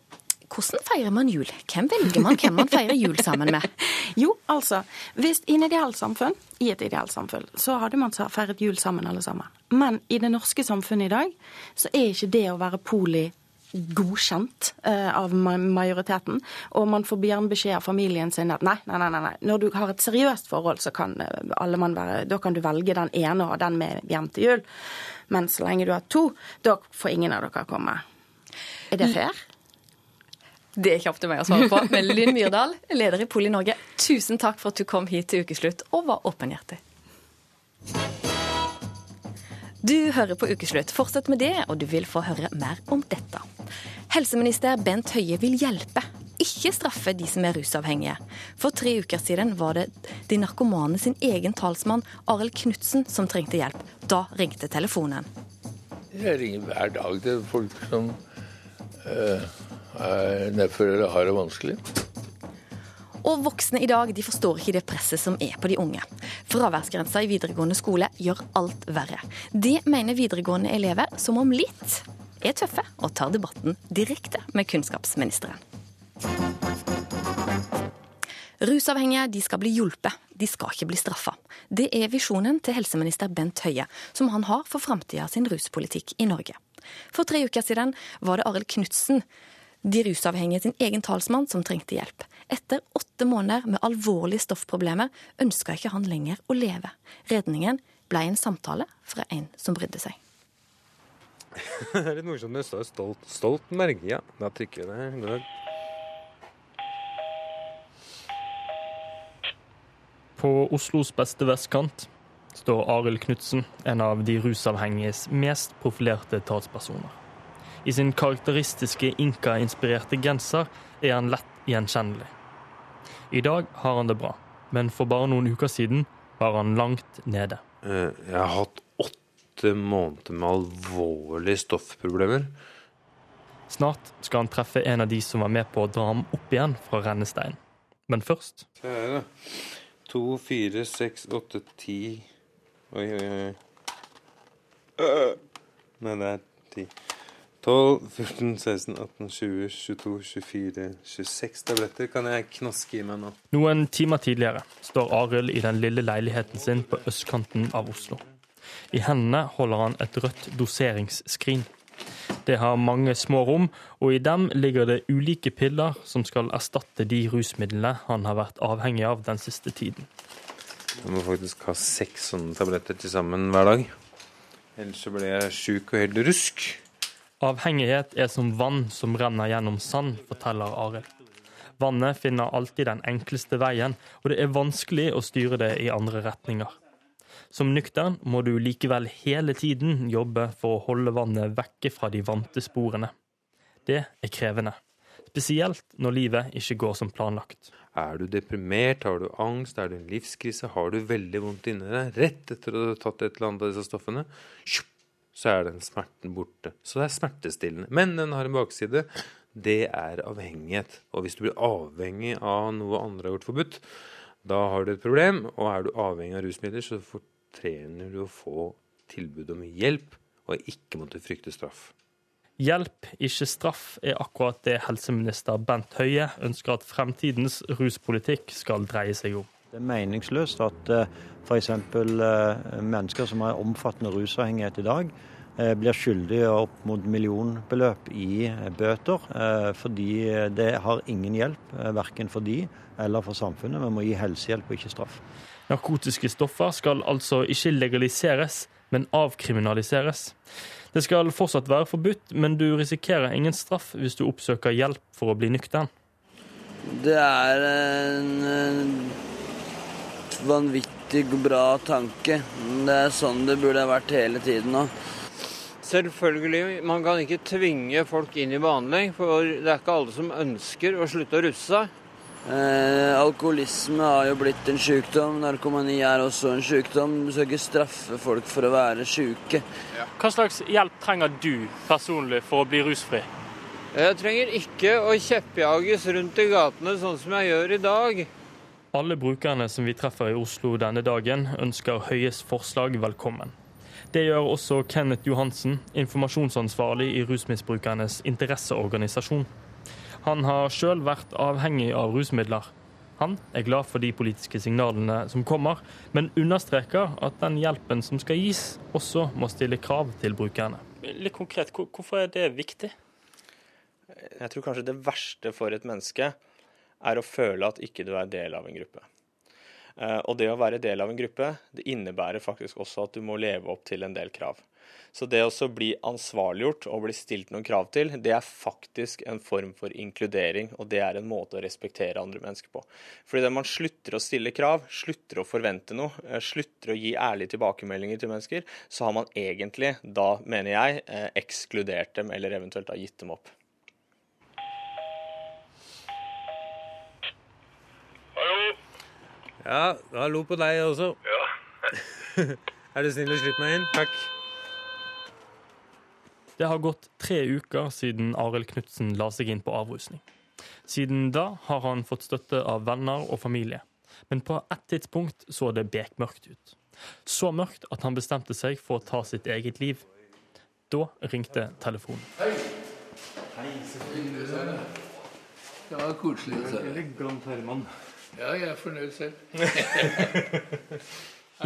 S1: Hvordan feirer man jul? Hvem velger man hvem man feirer jul sammen med?
S17: Jo, altså, hvis i en ideelt samfunn, i et idealsamfunn så hadde man feiret jul sammen alle sammen. Men i det norske samfunnet i dag, så er ikke det å være poli godkjent eh, av majoriteten. Og man får gjerne beskjed av familien sin at nei, nei, nei, nei, når du har et seriøst forhold, så kan eh, alle mann være Da kan du velge den ene og den med hjem til jul. Men så lenge du har to, da får ingen av dere komme. Er det fair?
S1: Det er ikke opp til meg å svare på. Men Linn Myrdal, leder i Poli Norge, tusen takk for at du kom hit til ukeslutt og var åpenhjertig. Du hører på Ukeslutt. Fortsett med det, og du vil få høre mer om dette. Helseminister Bent Høie vil hjelpe, ikke straffe de som er rusavhengige. For tre uker siden var det de narkomane sin egen talsmann Arild Knutsen som trengte hjelp. Da ringte telefonen.
S18: Jeg ringer hver dag til folk som øh, er nedfor eller har det vanskelig.
S1: Og voksne i dag de forstår ikke det presset som er på de unge. Fraværsgrensa i videregående skole gjør alt verre. Det mener videregående elever som om litt er tøffe og tar debatten direkte med kunnskapsministeren. Rusavhengige de skal bli hjulpet, de skal ikke bli straffa. Det er visjonen til helseminister Bent Høie, som han har for framtida sin ruspolitikk i Norge. For tre uker siden var det Arild Knutsen, de rusavhengige sin egen talsmann, som trengte hjelp. Etter åtte måneder med alvorlige stoffproblemer ønska ikke han lenger å leve. Redningen ble en samtale fra en som brydde seg.
S19: det er litt morsomt. som det står stolt, stolt merke, ja. Da trykker vi det.
S20: På Oslos beste vestkant står Arild Knutsen, en av de rusavhengiges mest profilerte talspersoner. I sin karakteristiske inka-inspirerte genser er han lett gjenkjennelig. I dag har han det bra, men for bare noen uker siden var han langt nede.
S19: Eh, Jeg har hatt åtte måneder med alvorlige stoffproblemer.
S20: Snart skal han treffe en av de som var med på å dra ham opp igjen fra rennesteinen. Men først
S19: Se her, da. To, fire, seks, åtte, ti Oi, oi, oi. Øh. Nei, det er ti. 12, 14, 16, 18, 20, 22, 24, 26 tabletter kan jeg knaske i meg nå.
S20: Noen timer tidligere står Arild i den lille leiligheten sin på østkanten av Oslo. I hendene holder han et rødt doseringsskrin. Det har mange små rom, og i dem ligger det ulike piller som skal erstatte de rusmidlene han har vært avhengig av den siste tiden.
S19: Jeg må faktisk ha seks sånne tabletter til sammen hver dag. Ellers så blir jeg sjuk og helt rusk.
S20: Avhengighet er som vann som renner gjennom sand, forteller Arild. Vannet finner alltid den enkleste veien, og det er vanskelig å styre det i andre retninger. Som nøktern må du likevel hele tiden jobbe for å holde vannet vekke fra de vante sporene. Det er krevende, spesielt når livet ikke går som planlagt.
S19: Er du deprimert, har du angst, er du en livskrise, har du veldig vondt inni deg rett etter å ha tatt et eller annet av disse stoffene, så er den smerten borte. Så det er smertestillende. Men den har en bakside. Det er avhengighet. Og hvis du blir avhengig av noe andre har gjort forbudt, da har du et problem. Og er du avhengig av rusmidler, så fortrener du å få tilbud om hjelp, og ikke måtte frykte straff.
S20: Hjelp, ikke straff, er akkurat det helseminister Bent Høie ønsker at fremtidens ruspolitikk skal dreie seg om.
S21: Det er meningsløst at f.eks. mennesker som har omfattende rusavhengighet i dag, eh, blir skyldige opp mot millionbeløp i eh, bøter, eh, fordi det har ingen hjelp, verken for de eller for samfunnet. Vi må gi helsehjelp og ikke straff.
S20: Narkotiske stoffer skal altså ikke legaliseres, men avkriminaliseres. Det skal fortsatt være forbudt, men du risikerer ingen straff hvis du oppsøker hjelp for å bli nøktern.
S22: Det er en eh, vanvittig bra tanke. Det er sånn det burde ha vært hele tiden nå.
S23: Selvfølgelig, man kan ikke tvinge folk inn i behandling, for det er ikke alle som ønsker å slutte å russe seg.
S22: Eh, alkoholisme har jo blitt en sykdom, narkomani er også en sykdom. Du skal ikke straffe folk for å være syke.
S20: Hva slags hjelp trenger du personlig for å bli rusfri?
S23: Jeg trenger ikke å kjeppjages rundt i gatene sånn som jeg gjør i dag.
S20: Alle brukerne som vi treffer i Oslo denne dagen, ønsker Høies forslag velkommen. Det gjør også Kenneth Johansen, informasjonsansvarlig i Rusmisbrukernes interesseorganisasjon. Han har sjøl vært avhengig av rusmidler. Han er glad for de politiske signalene som kommer, men understreker at den hjelpen som skal gis, også må stille krav til brukerne. Litt konkret, hvorfor er det viktig?
S24: Jeg tror kanskje det verste for et menneske er å føle at ikke du er del av en gruppe. Eh, og det å være del av en gruppe, det innebærer faktisk også at du må leve opp til en del krav. Så det å bli ansvarliggjort og bli stilt noen krav til, det er faktisk en form for inkludering, og det er en måte å respektere andre mennesker på. Fordi det man slutter å stille krav, slutter å forvente noe, eh, slutter å gi ærlige tilbakemeldinger til mennesker, så har man egentlig, da mener jeg, eh, ekskludert dem eller eventuelt har gitt dem opp.
S19: Ja, hallo på deg også.
S25: Ja.
S19: er du snill å slippe meg inn? Takk.
S20: Det har gått tre uker siden Arild Knutsen la seg inn på avrusning. Siden da har han fått støtte av venner og familie. Men på et tidspunkt så det bekmørkt ut. Så mørkt at han bestemte seg for å ta sitt eget liv. Da ringte telefonen.
S25: Hei. Hei, så hyggelig. Det var koselig å se deg.
S19: Elegant Herman.
S25: Ja, jeg er fornøyd selv.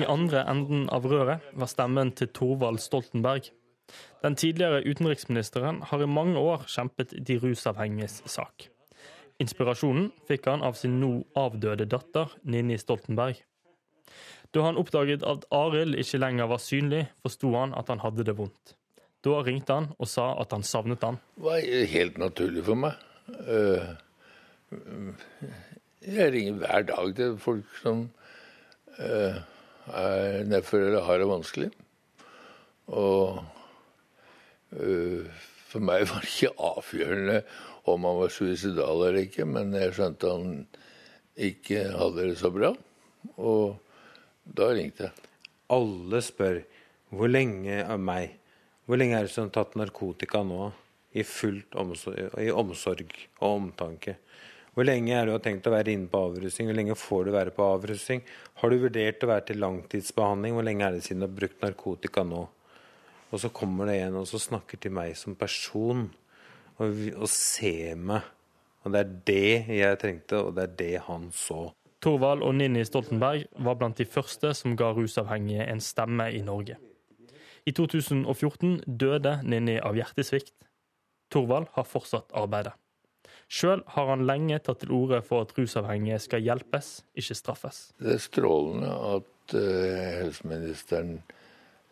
S20: I andre enden av røret var stemmen til Thorvald Stoltenberg. Den tidligere utenriksministeren har i mange år kjempet de rusavhengiges sak. Inspirasjonen fikk han av sin nå avdøde datter Ninni Stoltenberg. Da han oppdaget at Arild ikke lenger var synlig, forsto han at han hadde det vondt. Da ringte han og sa at han savnet han.
S25: Det var helt naturlig for meg. Eh, Jeg ringer hver dag til folk som uh, er nedfor eller har det vanskelig. Og uh, for meg var det ikke avgjørende om han var suicidal eller ikke, men jeg skjønte han ikke hadde det så bra. Og da ringte jeg.
S19: Alle spør Hvor lenge av meg Hvor lenge er det som har tatt narkotika nå i fullt omsorg, i omsorg og omtanke? Hvor lenge er du tenkt å være inne på avrusning? Hvor lenge får du være på avrusning? Har du vurdert å være til langtidsbehandling? Hvor lenge er det siden du har brukt narkotika nå? Og så kommer det en og så snakker til meg som person og, og ser meg. Og det er det jeg trengte, og det er det han så.
S20: Thorvald og Ninni Stoltenberg var blant de første som ga rusavhengige en stemme i Norge. I 2014 døde Ninni av hjertesvikt. Thorvald har fortsatt arbeidet. Sjøl har han lenge tatt til orde for at rusavhengige skal hjelpes, ikke straffes.
S25: Det er strålende at uh, helseministeren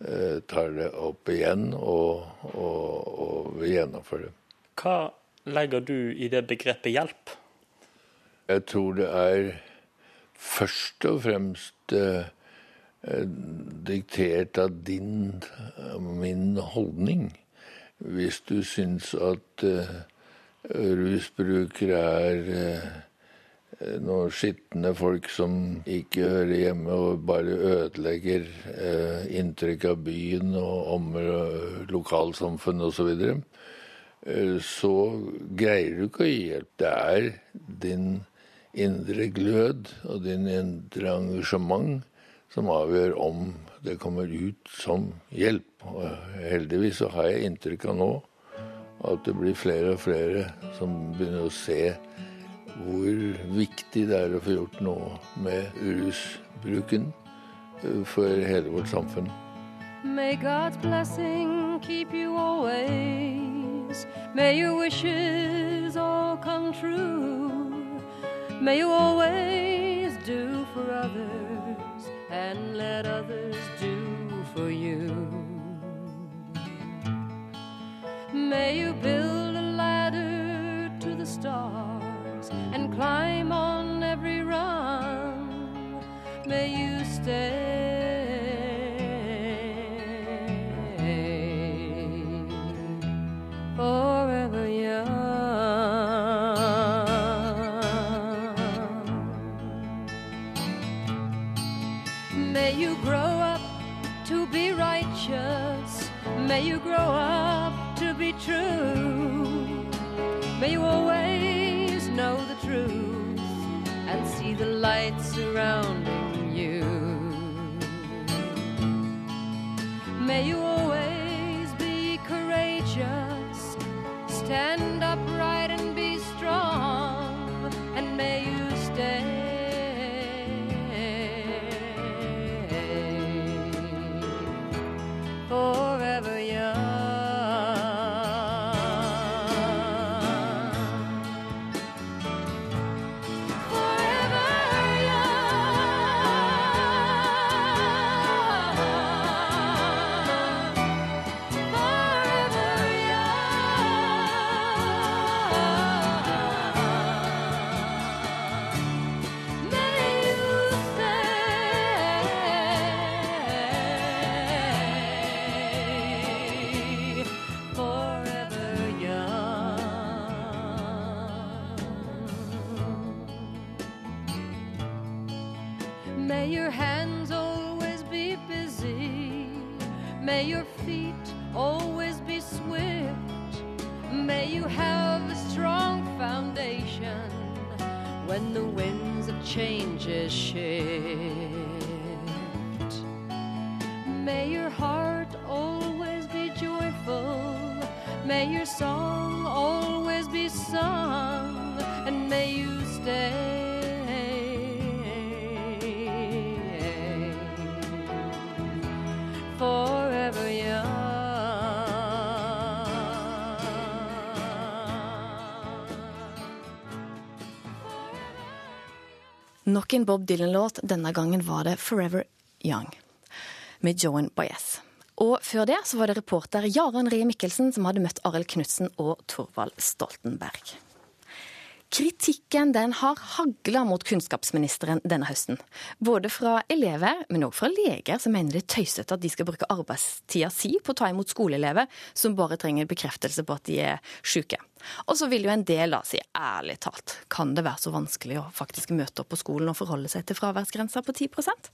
S25: uh, tar det opp igjen og, og, og vil gjennomføre det.
S20: Hva legger du i det begrepet hjelp?
S25: Jeg tror det er først og fremst uh, diktert av din min holdning. Hvis du syns at uh, rusbrukere er uh, noen skitne folk som ikke hører hjemme og bare ødelegger uh, inntrykk av byen og om lokalsamfunn osv., så, videre, så greier du ikke å gi hjelp. Det er din indre glød og din indre engasjement som avgjør om det kommer ut som hjelp. Og heldigvis så har jeg inntrykk av nå at det blir flere og flere som begynner å se hvor viktig det er å få gjort noe med rusbruken for hele vårt samfunn.
S26: May God's blessing keep you always. May your wishes all come true. May you always do for others and let others do May you build a ladder to the stars and climb on every rung. May you stay forever young. May you grow up to be righteous. May you grow up to be true. May you always know the truth and see the light surrounding you. May you changes shift. May your heart always be joyful. May your song
S1: Nok en Bob Dylan-låt. Denne gangen var det 'Forever Young' med Joan Baez. Og før det så var det reporter Jaren Rie Mikkelsen som hadde møtt Arild Knutsen og Thorvald Stoltenberg. Kritikken den har hagla mot kunnskapsministeren denne høsten. Både fra elever, men òg fra leger, som mener det er tøysete at de skal bruke arbeidstida si på å ta imot skoleelever som bare trenger bekreftelse på at de er syke. Og så vil jo en del da si ærlig talt, kan det være så vanskelig å faktisk møte opp på skolen og forholde seg til fraværsgrensa på 10%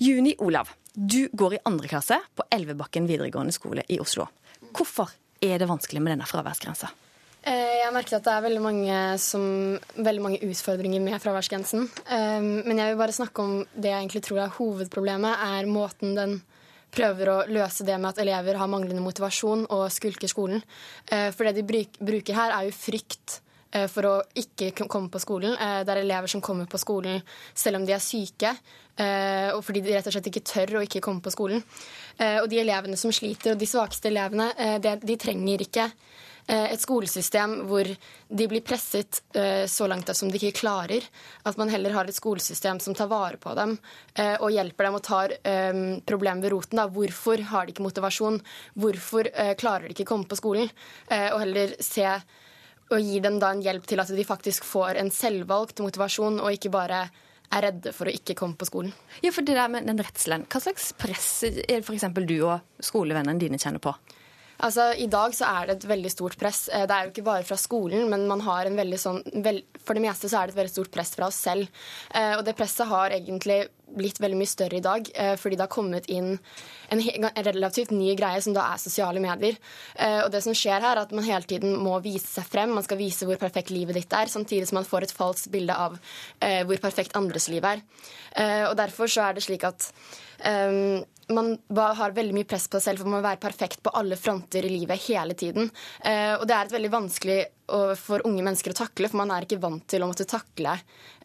S1: Juni Olav, du går i andre klasse på Elvebakken videregående skole i Oslo. Hvorfor er det vanskelig med denne fraværsgrensa?
S27: Eh, Jeg merket at det er veldig mange, som, veldig mange utfordringer med fraværsgrensen. Eh, Men jeg vil bare snakke om det jeg egentlig tror er hovedproblemet, er måten den prøver å løse det med at elever har manglende motivasjon og skulker skolen. Eh, For det de bruker her, er jo frykt for å ikke komme på skolen. Det er elever som kommer på skolen selv om de er syke, og fordi de rett og slett ikke tør å ikke komme på skolen. Og de elevene som sliter, og de svakeste elevene, de trenger ikke et skolesystem hvor de blir presset eh, så langt som de ikke klarer. At man heller har et skolesystem som tar vare på dem eh, og hjelper dem og tar eh, problemet ved roten. Hvorfor har de ikke motivasjon? Hvorfor eh, klarer de ikke komme på skolen? Eh, og heller se og gi dem da en hjelp til at de faktisk får en selvvalgt motivasjon, og ikke bare er redde for å ikke komme på skolen.
S1: Ja, for det der med den redselen, Hva slags press er det f.eks. du og skolevennene dine kjenner på?
S27: Altså, I dag så er det et veldig stort press. Eh, Det er jo ikke bare fra skolen, men man har en veldig sånn, vel, for det meste så er det et veldig stort press fra oss selv. Eh, Og det presset har egentlig blitt veldig mye større i dag, eh, fordi det har kommet inn en relativt ny greie som da er sosiale medier. Eh, Og det som skjer her, er at man hele tiden må vise seg frem. Man skal vise hvor perfekt livet ditt er, samtidig som man får et falskt bilde av eh, hvor perfekt andres liv er. Og derfor så er det slik at um, man har veldig mye press på seg selv for man må være perfekt på alle fronter i livet hele tiden. Og det er et veldig vanskelig for unge mennesker å takle, for man er ikke vant til å måtte takle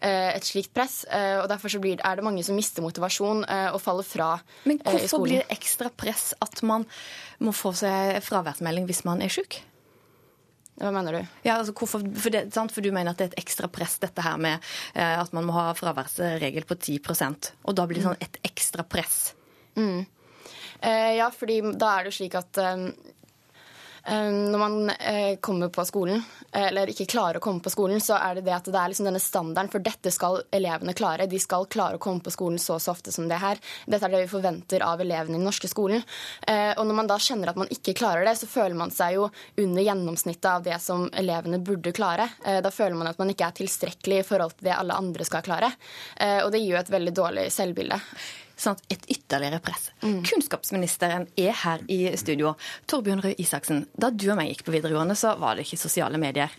S27: et slikt press. Og derfor så er det mange som mister motivasjon eh, og faller fra
S1: Men
S27: eh, i
S1: hvorfor
S27: skolen.
S1: blir det ekstra press at man må få seg fraværsmelding hvis man er syk?
S27: Hva mener du?
S1: Ja, altså hvorfor, for, det, sant? for du mener at det er et ekstra press, dette her med eh, at man må ha fraværsregel på 10% og da blir det sånn et ekstra press.
S27: Mm. Ja, fordi da er det jo slik at når man eh, kommer på skolen, eh, eller ikke klarer å komme på skolen, så er det det at det er liksom denne standarden, for dette skal elevene klare. De skal klare å komme på skolen så så ofte som det her. Dette er det vi forventer av elevene i den norske skolen. Eh, og når man da kjenner at man ikke klarer det, så føler man seg jo under gjennomsnittet av det som elevene burde klare. Eh, da føler man at man ikke er tilstrekkelig i forhold til det alle andre skal klare. Eh, og det gir jo et veldig dårlig selvbilde.
S1: Sånn at et ytterligere press. Kunnskapsministeren er her i studio. Torbjørn Røe Isaksen, da du og meg gikk på videregående, så var det ikke sosiale medier.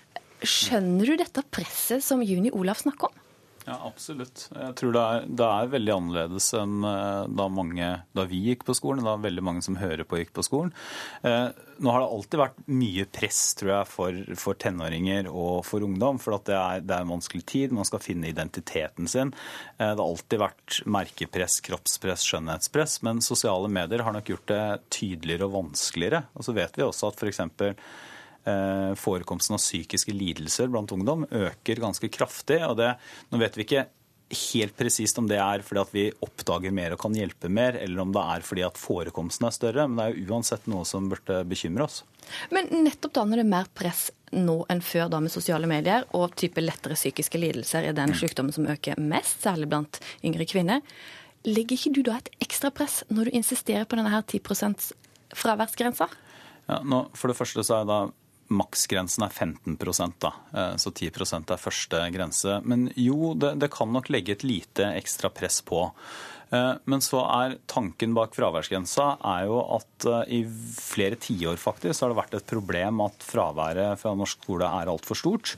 S1: Skjønner du dette presset som Juni Olav snakker om?
S28: Ja, absolutt. Jeg tror det er, det er veldig annerledes enn eh, da, mange, da vi gikk på skolen. Da veldig mange som hører på, gikk på skolen. Eh, nå har det alltid vært mye press tror jeg, for, for tenåringer og for ungdom. For det, er, det er en vanskelig tid. Man skal finne identiteten sin. Eh, det har alltid vært merkepress, kroppspress, skjønnhetspress. Men sosiale medier har nok gjort det tydeligere og vanskeligere. Og så vet vi også at f.eks. Eh, forekomsten av psykiske lidelser blant ungdom øker ganske kraftig. og det, Nå vet vi ikke helt presist om det er fordi at vi oppdager mer og kan hjelpe mer, eller om det er fordi at forekomsten er større. Men det er jo uansett noe som burde bekymre oss.
S1: Men nettopp da når det er mer press nå enn før da med sosiale medier, og type lettere psykiske lidelser er den sykdommen som øker mest, særlig blant yngre kvinner, legger ikke du da et ekstra press når du insisterer på denne her 10% fraværsgrensa?
S28: Ja, nå, for det første så er da maksgrensen er 15 da, Eh, så 10% er første grense. Men jo, det, det kan nok legge et lite ekstra press på. Eh, Men så er tanken bak fraværsgrensa er jo at eh, i flere tiår faktisk så har det vært et problem at fraværet fra norsk skole er altfor stort.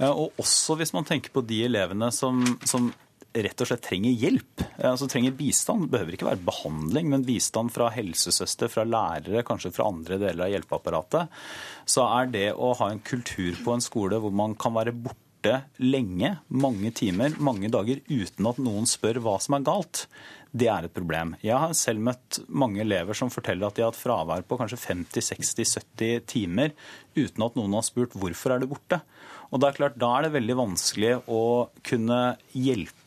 S28: Og også hvis man tenker på de elevene som, som rett og slett trenger hjelp, eh, altså trenger bistand. Det behøver ikke være behandling, men bistand fra helsesøster, fra lærere, kanskje fra andre deler av hjelpeapparatet. Så er det å ha en kultur på en skole hvor man kan være borte lenge, mange timer, mange dager, uten at noen spør hva som er galt, det er et problem. Jeg har selv møtt mange elever som forteller at de har hatt fravær på kanskje 50-60-70 timer uten at noen har spurt hvorfor er du borte. Og det er klart, Da er det veldig vanskelig å kunne hjelpe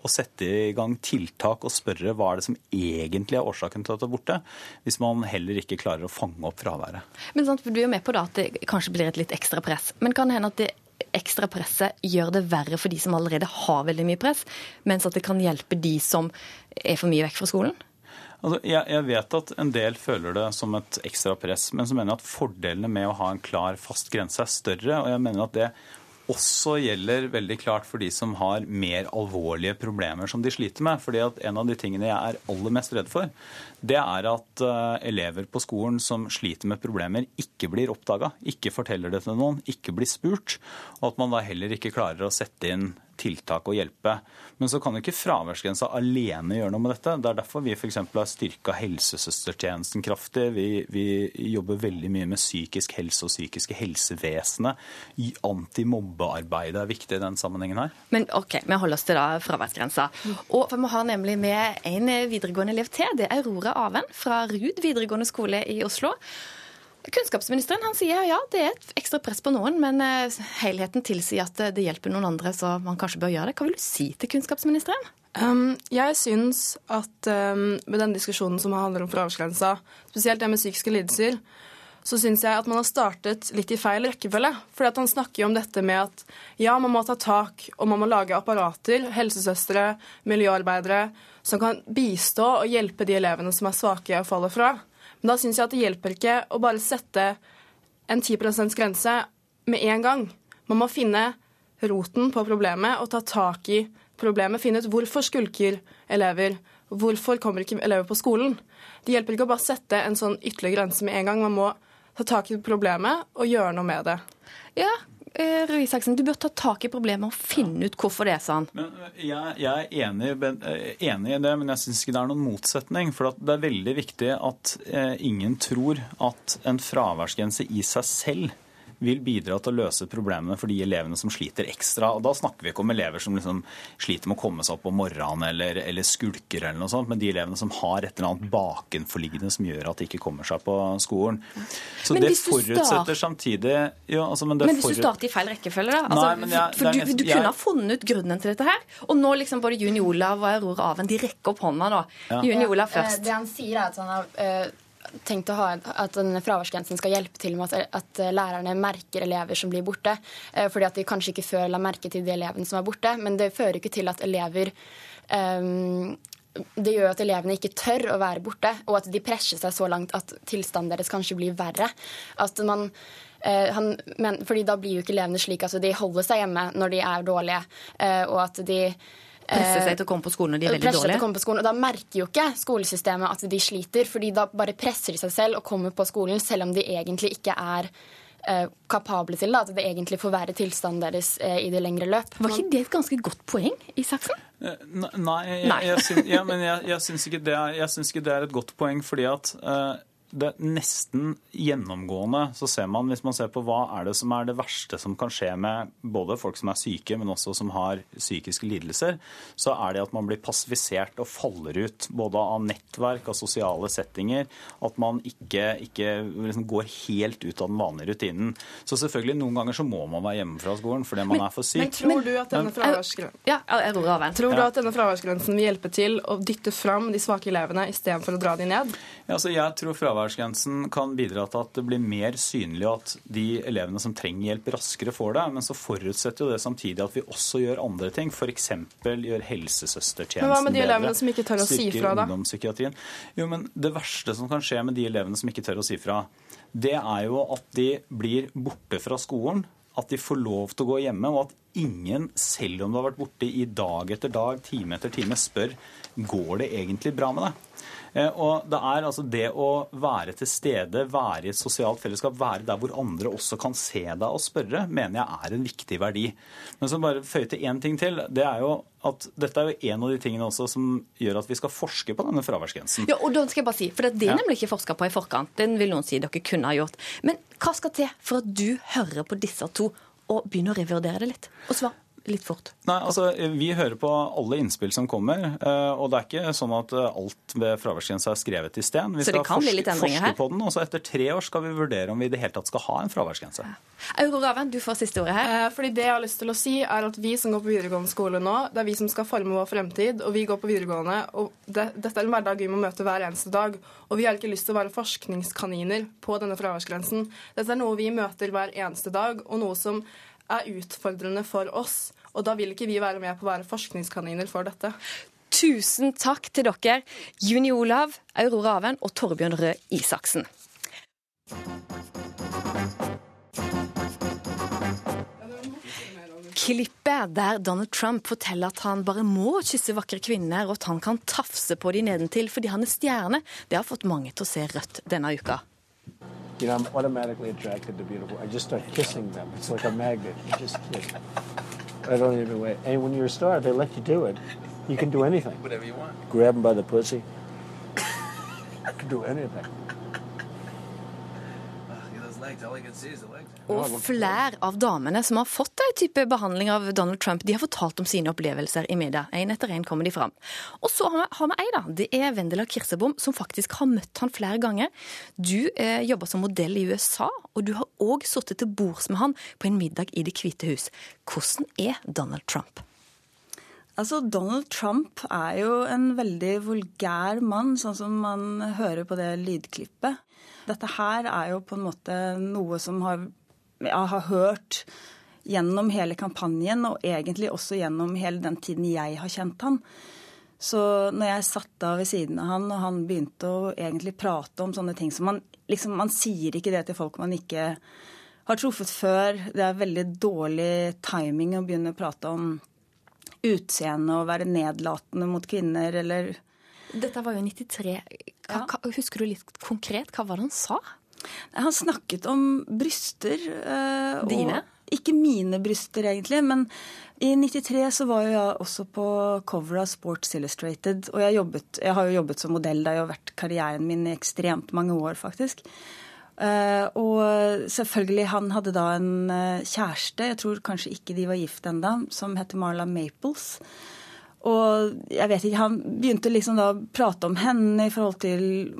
S28: og sette i gang tiltak og spørre hva er det som egentlig er årsaken til at det er borte, hvis man heller ikke klarer å fange opp fraværet.
S1: Men sant, Du er med på da at det kanskje blir et litt ekstra press. Men kan det hende at det ekstra presset gjør det verre for de som allerede har veldig mye press, mens at det kan hjelpe de som er for mye vekk fra skolen?
S28: Altså, jeg, jeg vet at en del føler det som et ekstra press, men så mener jeg at fordelene med å ha en klar, fast grense er større. Og jeg mener at det også gjelder veldig klart for de som har mer alvorlige problemer som de sliter med. Fordi at En av de tingene jeg er aller mest redd for, det er at uh, elever på skolen som sliter med problemer, ikke blir oppdaga, ikke forteller det til noen, ikke blir spurt. Og at man da heller ikke klarer å sette inn tiltak og hjelpe. Men så kan jo ikke fraværsgrensa alene gjøre noe med dette. Det er derfor vi f.eks. har styrka helsesøstertjenesten kraftig. Vi, vi, jobber veldig mye med psykisk helse og psykiske helsevesenet. Antimobbearbeidet er viktig i den sammenhengen her.
S1: Men OK, vi holder oss til da fraværsgrensa. Og vi har nemlig med en videregående elev til. Det er Aurora Aven fra Rud videregående skole i Oslo. Kunnskapsministeren han sier ja, det er et ekstra press på noen, men eh, helheten tilsier at det hjelper noen andre, så man kanskje bør gjøre det. Hva vil du si til kunnskapsministeren?
S29: Um, jeg syns at um, med den diskusjonen som handler om fraværsgrensa, spesielt det med psykiske lidelser, så syns jeg at man har startet litt i feil rekkefølge. At han snakker jo om dette med at ja, man må ta tak, og man må lage apparater, helsesøstre, miljøarbeidere, som kan bistå og hjelpe de elevene som er svake og faller fra. Men da syns jeg at det hjelper ikke å bare sette en 10 %-grense med en gang. Man må finne roten på problemet og ta tak i problemet. Finne ut hvorfor skulker elever. Hvorfor kommer ikke elever på skolen? Det hjelper ikke å bare sette en sånn ytterligere grense med en gang. Man må ta tak i problemet og gjøre noe med det.
S1: Ja, Røe Isaksen, du bør ta tak i problemet og finne ut hvorfor det er sånn.
S28: Men eh, jeg, jeg er enig, eh, enig, i det, men jeg syns ikke det er noen motsetning. For det er veldig viktig at eh, ingen tror at en fraværsgrense i seg selv vil bidra til å løse problemene for de elevene som sliter ekstra. Og Da snakker vi ikke om elever som liksom sliter med å komme seg opp om morgenen eller, eller skulker, eller noe sånt, men de elevene som har et eller annet bakenforliggende som gjør at de ikke kommer seg på skolen. Så det forutsetter samtidig
S1: ja, altså, Men, men hvis du starter i feil rekkefølge, da? Altså, Nei, jeg, for du, du, kunne ha funnet ut grunnen til dette her. Og nå liksom både Juni Olav og Aurora Aven de rekker opp hånda, da. Ja. Juni Olav først.
S27: Det han sier er at han har uh, tenkt å ha at denne fraværsgrensen skal hjelpe til med at, at, lærerne merker elever som blir borte. Eh, fordi at de kanskje ikke før la merke til de elevene som er borte. Men det fører ikke til at elever um, det gjør at elevene ikke tør å være borte, og at de presser seg så langt at tilstanden deres kanskje blir verre. At man, eh, han, men, fordi da blir jo ikke elevene slik altså, de holder seg hjemme når de er dårlige, eh, og at de
S1: Presser seg til å komme på skolen når de er veldig dårlige?
S27: Til å komme på skolen, og Da merker jo ikke skolesystemet at de sliter, fordi da bare presser de seg selv og kommer på skolen selv om de egentlig ikke er uh, kapable til det. At det egentlig forverrer tilstanden deres uh, i det lengre løp.
S1: Var ikke det et ganske godt poeng, Isaksen?
S28: Uh, nei, jeg, jeg, jeg, syns, ja, men jeg, jeg syns ikke, ikke, det er et godt poeng, fordi at det nesten gjennomgående så ser man, hvis man ser på hva er det som er det verste som kan skje med både folk som er syke, men også som har psykiske lidelser, så er det at man blir passivisert og faller ut både av nettverk, av sosiale settinger, at man ikke, ikke liksom går helt ut av den vanlige rutinen. Så selvfølgelig, noen ganger så må man være hjemme fra skolen fordi man men, er for syk.
S29: Men tror du at denne fraværsgrensen ja, tror du at denne fraværsgrensen vil hjelpe til å dytte fram de svake elevene istedenfor å dra de ned?
S28: Ja, altså jeg tror fravær fraværsgrensen kan bidra til at det blir mer synlig at de elevene som trenger hjelp, raskere får det. Men så forutsetter jo det samtidig at vi også gjør andre ting. F.eks. gjør helsesøstertjenesten bedre. Men
S29: Hva med de elevene som ikke tør å si fra, da?
S28: Jo, men Det verste som kan skje med de elevene som ikke tør å si fra, det er jo at de blir borte fra skolen. At de får lov til å gå hjemme, og at ingen, selv om du har vært borte i dag etter dag, time etter time, spør går det egentlig bra med deg. Eh, og det er altså det å være til stede, være i et sosialt fellesskap, være der hvor andre også kan se deg og spørre, mener jeg er en viktig verdi. Men så bare føye til én ting til. Det er jo at dette er jo en av de tingene også som gjør at vi skal forske på denne fraværsgrensen.
S1: Ja, og da skal jeg bare si, for Det er nemlig ikke forska på i forkant. Den vil noen si dere kunne ha gjort. Men hva skal til for at du hører på disse to og begynne å revurdere det litt? Og svar litt fort?
S28: Nei, altså Vi hører på alle innspill som kommer. Eh, og det er ikke sånn at eh, alt ved fraværsgrensa er skrevet i sten. Vi skal forske, forske på den, og så etter tre år skal vi vurdere om vi i det hele tatt skal ha en fraværsgrense. Ja.
S1: Aurora Raven, du får siste ordet her.
S29: Eh, fordi Det jeg har lyst til å si, er at vi som går på videregående skole nå, det er vi som skal forme vår fremtid. Og vi går på videregående, og det, dette er en hverdag vi må møte hver eneste dag. Og vi har ikke lyst til å være forskningskaniner på denne fraværsgrensen. Dette er noe vi møter hver eneste dag, og noe som er utfordrende for oss. Og da vil ikke vi være med på å være forskningskaniner for dette.
S1: Tusen takk til dere, Juni Olav, Aurora Aven og Torbjørn Røe Isaksen. Klippet der Donald Trump forteller at han bare må kysse vakre kvinner, og at han kan tafse på de nedentil fordi han er stjerne, det har fått mange til å se rødt denne uka.
S30: You know, I'm automatically attracted to beautiful. I just start kissing them. It's like a magnet. You just kiss. I don't even wait. And when you're a star, they let you do it. You can do anything.
S31: Whatever you want.
S30: Grab them by the pussy. I can do anything.
S31: Ah, look at Those legs, all I can see is the.
S1: Og flere av damene som har fått en type behandling av Donald Trump, de har fortalt om sine opplevelser i media. En etter en kommer de fram. Og så har vi ei, da. Det er Vendela Kirsebom, som faktisk har møtt han flere ganger. Du eh, jobber som modell i USA, og du har òg sittet til bords med han på en middag i Det hvite hus. Hvordan er Donald Trump?
S32: Altså, Donald Trump er jo en veldig vulgær mann, sånn som man hører på det lydklippet. Dette her er jo på en måte noe som har, jeg har hørt gjennom hele kampanjen, og egentlig også gjennom hele den tiden jeg har kjent han. Så når jeg satt da ved siden av han, og han begynte å egentlig prate om sånne ting som man liksom, Man sier ikke det til folk man ikke har truffet før. Det er veldig dårlig timing å begynne å prate om utseende og være nedlatende mot kvinner, eller
S1: Dette var jo 93. Hva, hva, husker du litt konkret? Hva var det han sa?
S32: Han snakket om bryster. og-
S1: Dine?
S32: Ikke mine bryster, egentlig. Men i 93 så var jo jeg også på cover av Sports Illustrated. Og jeg, jobbet, jeg har jo jobbet som modell. Det har jo vært karrieren min i ekstremt mange år, faktisk. Uh, og selvfølgelig, han hadde da en eh, kjæreste, jeg tror kanskje ikke de var gift enda, som heter Marla Maples. Og jeg vet ikke, han begynte liksom da å prate om henne i forhold til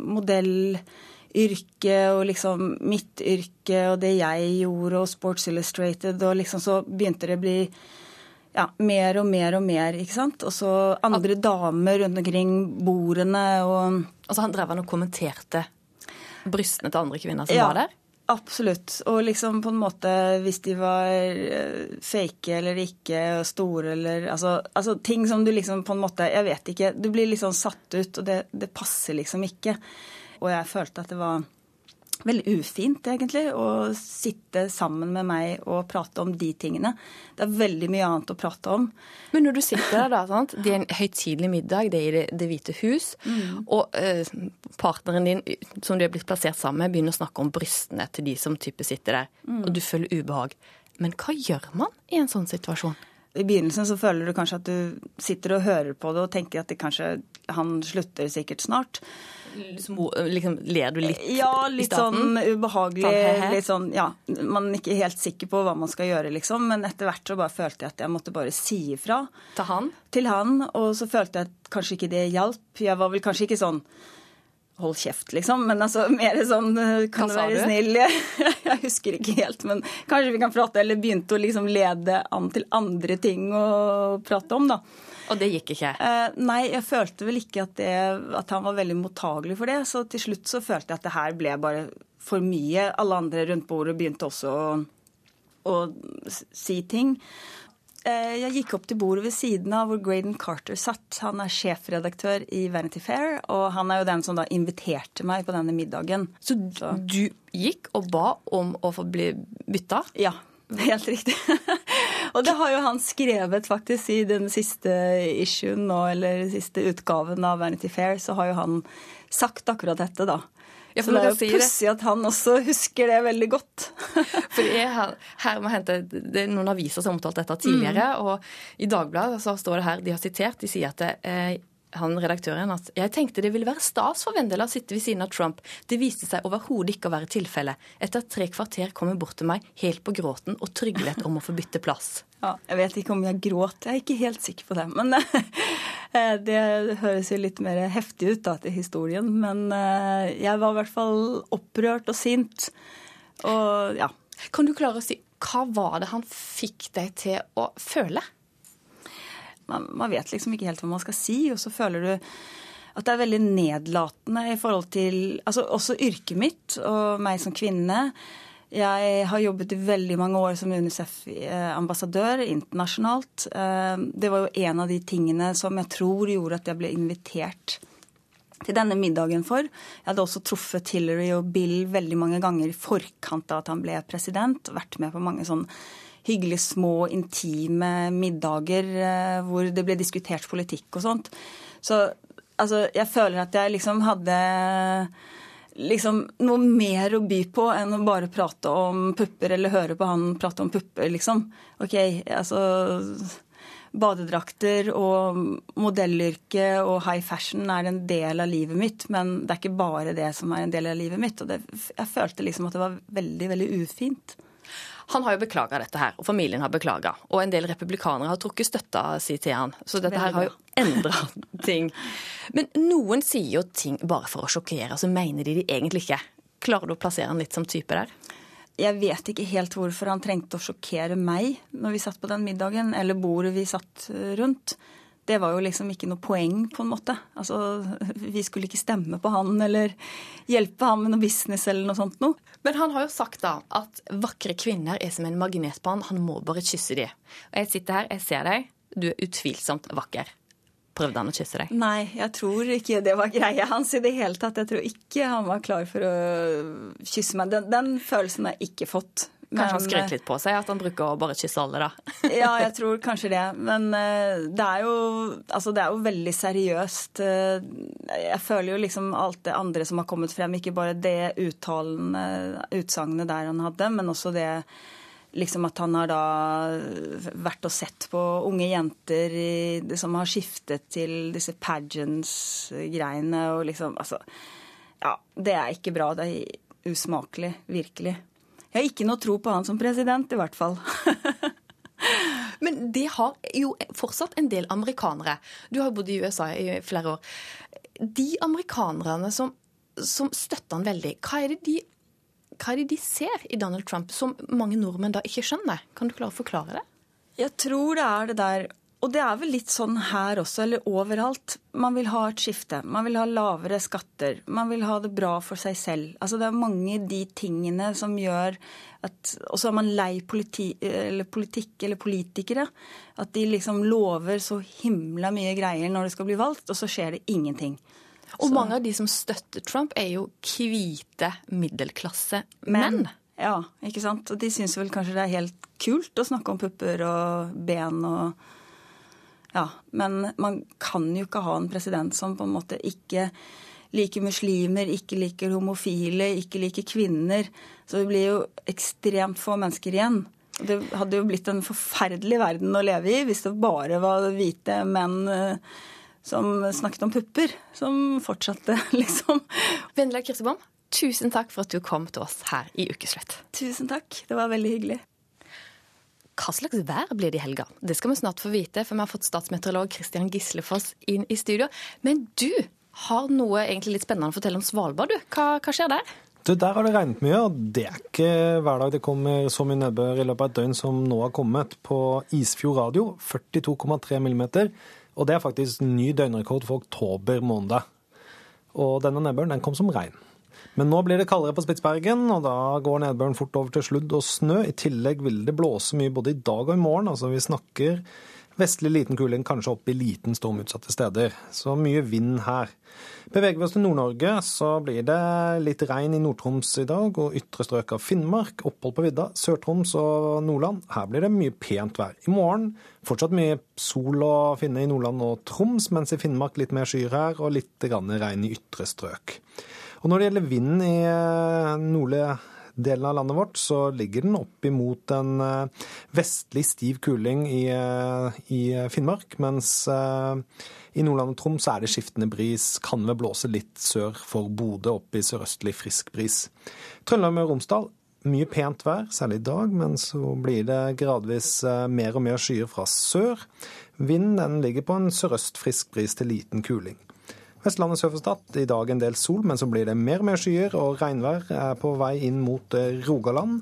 S32: modellyrket og liksom mitt yrke og det jeg gjorde og Sports Illustrated, og liksom så begynte det å bli ja, mer og mer og mer, ikke sant. Og så andre damer rundt omkring bordene og
S1: Altså han drev han og kommenterte brystene til andre kvinner som
S32: Ja,
S1: var der?
S32: Absolutt. Og liksom på en måte hvis de var eh, fake eller ikke, store eller altså, altså ting som du liksom på en måte Jeg vet ikke. Du blir liksom satt ut, og det, det passer liksom ikke. Og jeg følte at det var veldig ufint, egentlig, å sitte sammen med meg og prate om de tingene. Det er veldig mye annet å prate om.
S1: Men når du sitter der, da, sant? det er en høytidelig middag, det er i Det, hvite hus,
S32: Mm.
S1: og eh, partneren din, som du er blitt plassert sammen med, begynner å snakke om brystene til de som type sitter der,
S32: Mm.
S1: og du føler ubehag. Men hva gjør man i en sånn situasjon?
S32: I begynnelsen så føler du kanskje at du sitter og hører på det og tenker at det kanskje han slutter sikkert snart.
S1: Liksom, ler du litt
S32: Ja,
S1: i
S32: litt
S1: starten?
S32: sånn ubehagelig.
S1: Sånn.
S32: Litt sånn, ja, Man er ikke helt sikker på hva man skal gjøre, liksom. Men etter hvert så bare følte jeg at jeg måtte bare si ifra.
S1: Til han?
S32: Til han. Og så følte jeg at kanskje ikke det hjalp. Jeg var vel kanskje ikke sånn Hold kjeft, liksom. Men altså mer sånn Kan
S1: Hva
S32: du være snill? Jeg husker ikke helt, men kanskje vi kan prate. Eller begynte å liksom lede an til andre ting å prate om, da.
S1: Og det gikk ikke?
S32: Eh, nei, jeg følte vel ikke at, det, at han var veldig mottagelig for det. Så til slutt så følte jeg at det her ble bare for mye. Alle andre rundt bordet begynte også å, å si ting. Eh, jeg gikk opp til bordet ved siden av hvor Graydon Carter satt. Han er sjefredaktør i Vanity Fair, og han er jo den som da inviterte meg på denne middagen.
S1: Så du gikk og ba om å få bli bytta?
S32: Ja, helt riktig. og det har jo han skrevet faktisk i den siste issuen nå, eller siste utgaven av Vanity Fair, så har jo han sagt akkurat dette, da.
S1: Ja,
S32: så det er jo pussig at han også husker det veldig godt.
S1: For er her, her må hente, det er noen aviser som har omtalt dette tidligere, og i Dagbladet så står det her, de har sitert, de sier at det, eh, han redaktøren at jeg tenkte det ville være stas for Vendela å sitte ved siden av Trump. Det viste seg overhodet ikke å være tilfellet. Etter tre kvarter kom hun bort til meg helt på gråten og tryglet om å få bytte plass.
S32: Ja, jeg vet ikke om jeg gråt, jeg er ikke helt sikker på det. Men eh, det høres jo litt mer heftig ut da til historien. Men eh, jeg var i hvert fall opprørt og sint. Og ja.
S1: Kan du klare å si hva var det han fikk deg til å føle?
S32: Man, man vet liksom ikke helt hva man skal si, og så føler du at det er veldig nedlatende i forhold til altså også yrket mitt og meg som kvinne. Jeg har jobbet i veldig mange år som UNICEF-ambassadør internasjonalt. Eh, Det var jo en av de tingene som jeg tror gjorde at jeg ble invitert til denne middagen for. Jeg hadde også truffet Hillary og Bill veldig mange ganger i forkant av at han ble president. Vært med på mange sånn hyggelige, små, intime middager eh, hvor det ble diskutert politikk og sånt. Så altså, jeg føler at jeg liksom hadde liksom noe mer å by på enn å bare prate om pupper eller høre på han prate om pupper, liksom. OK, altså Badedrakter og modellyrke og high fashion er en del av livet mitt, men det er ikke bare det som er en del av livet mitt. Og det, jeg følte liksom at det var veldig, veldig ufint.
S1: Han har jo beklaga dette her, og familien har beklaga. Og en del republikanere har trukket støtta si til han. Så dette her har jo endra ting. Men noen sier jo ting bare for å sjokkere, og så mener de de egentlig ikke. Klarer du å plassere han litt som type der?
S32: Jeg vet ikke helt hvorfor han trengte å sjokkere meg når vi satt på den middagen, eller bordet vi satt eh, rundt. Det var jo liksom ikke noe poeng, på en måte. Altså, Vi skulle ikke stemme på han eller hjelpe ham med noe business eller noe sånt noe.
S1: Men han har jo sagt da at vakre kvinner er som en magnet på han, han må bare kysse de. Og jeg sitter her, jeg ser deg, du er utvilsomt vakker. Prøvde han å kysse deg?
S32: Nei, jeg tror ikke det var greia hans i det hele tatt. Jeg tror ikke han var klar for å kysse meg. Den, den følelsen har jeg ikke fått.
S1: Kanskje han skrøt litt på seg at han bruker å bare kysse alle, da.
S32: ja, jeg tror kanskje det. Men uh, det er jo Altså, det er jo veldig seriøst. Uh, jeg føler jo liksom alt det andre som har kommet frem, ikke bare det utsagnet der han hadde, men også det liksom at han har da vært og sett på unge jenter i, som har skiftet til disse pageants-greiene og liksom Altså, ja, det er ikke bra. Det er usmakelig. Virkelig. Jeg har ikke noe tro på han som president, i hvert fall.
S1: Men det har jo fortsatt en del amerikanere. Du har bodd i USA i flere år. De amerikanerne som, som støtter han veldig, hva er det de hva er det de ser i Donald Trump som mange nordmenn da ikke skjønner? Kan du klare å forklare det?
S32: Jeg tror det er det der og det er vel litt sånn her også, eller overalt. Man vil ha et skifte. Man vil ha lavere skatter. Man vil ha det bra for seg selv. Altså Det er mange de tingene som gjør at Og så er man lei politi, eller politikk eller politikere. At de liksom lover så himla mye greier når det skal bli valgt, og så skjer det ingenting.
S1: Og så. mange av de som støtter Trump, er jo hvite middelklasse menn.
S32: Ja, ikke sant. Og de syns vel kanskje det er helt kult å snakke om pupper og ben og Ja. Men man kan jo ikke ha en president som på en måte ikke liker muslimer, ikke liker homofile, ikke liker kvinner. Så det blir jo ekstremt få mennesker igjen. Det hadde jo blitt en forferdelig verden å leve i hvis det bare var hvite menn eh, som snakket om pupper, som fortsatte, liksom.
S1: Vendela Kirsebom, tusen takk for at du kom til oss her i Ukeslutt.
S32: Tusen takk. Det var veldig hyggelig.
S1: Hva slags vær blir det i helga? Det skal vi snart få vite, for vi har fått statsmeteorolog Christian Gislefoss inn i studio. Men du har noe egentlig litt spennende å fortelle om Svalbard, du. Hva, hva skjer der?
S33: Du, Der har det regnet mye, og det er ikke hver dag det kommer så mye nedbør i løpet av et døgn som nå har kommet. På Isfjord radio 42,3 millimeter. Og det er faktisk ny døgnrekord for oktober måned. Og denne nedbøren den kom som regn. Men nå blir det kaldere på Spitsbergen, og da går nedbøren fort over til sludd og snø. I tillegg vil det blåse mye både i dag og i morgen. Altså vi snakker Vestlig liten kuling, kanskje opp i liten storm utsatte steder. Så mye vind her. Beveger vi oss til Nord-Norge, så blir det litt regn i Nord-Troms i dag og ytre strøk av Finnmark. Opphold på vidda, Sør-Troms og Nordland. Her blir det mye pent vær. I morgen fortsatt mye sol å finne i Nordland og Troms, mens i Finnmark litt mer skyer her og litt regn i ytre strøk. Og når det gjelder vinden i eh, nordlige delen av landet vårt, så ligger den opp imot en eh, vestlig stiv kuling i, eh, i Finnmark. Mens i Nordland og Troms er det skiftende bris. Kan vel blåse litt sør for Bodø, opp i sørøstlig frisk bris. Trøndelag og Romsdal mye pent vær, særlig i dag, men så blir det gradvis mer og mer skyer fra sør. Vinden ligger på en sørøst frisk bris til liten kuling. Vestlandet sør for Stad i dag en del sol, men så blir det mer og mer skyer, og regnvær er på vei inn mot eh, Rogaland.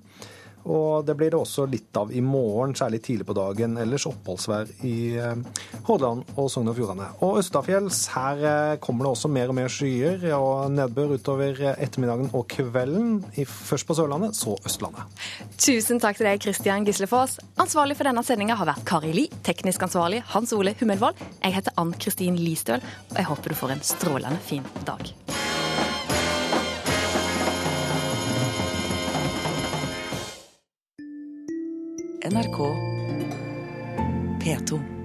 S33: Og det blir det også litt av i morgen, særlig tidlig på dagen. Ellers oppholdsvær i eh, Hordaland og Sogn og Fjordane. Og østafjells, her eh, kommer det også mer og mer skyer og nedbør utover ettermiddagen og kvelden. Først på Sørlandet, så Østlandet.
S1: Tusen takk til deg, Kristian Gislefoss. Ansvarlig for denne sendinga har vært Kari Li, teknisk ansvarlig Hans Ole Hummelvold. Jeg heter Ann Kristin Listøl, og jeg håper du får en strålende fin dag.
S34: NRK P2.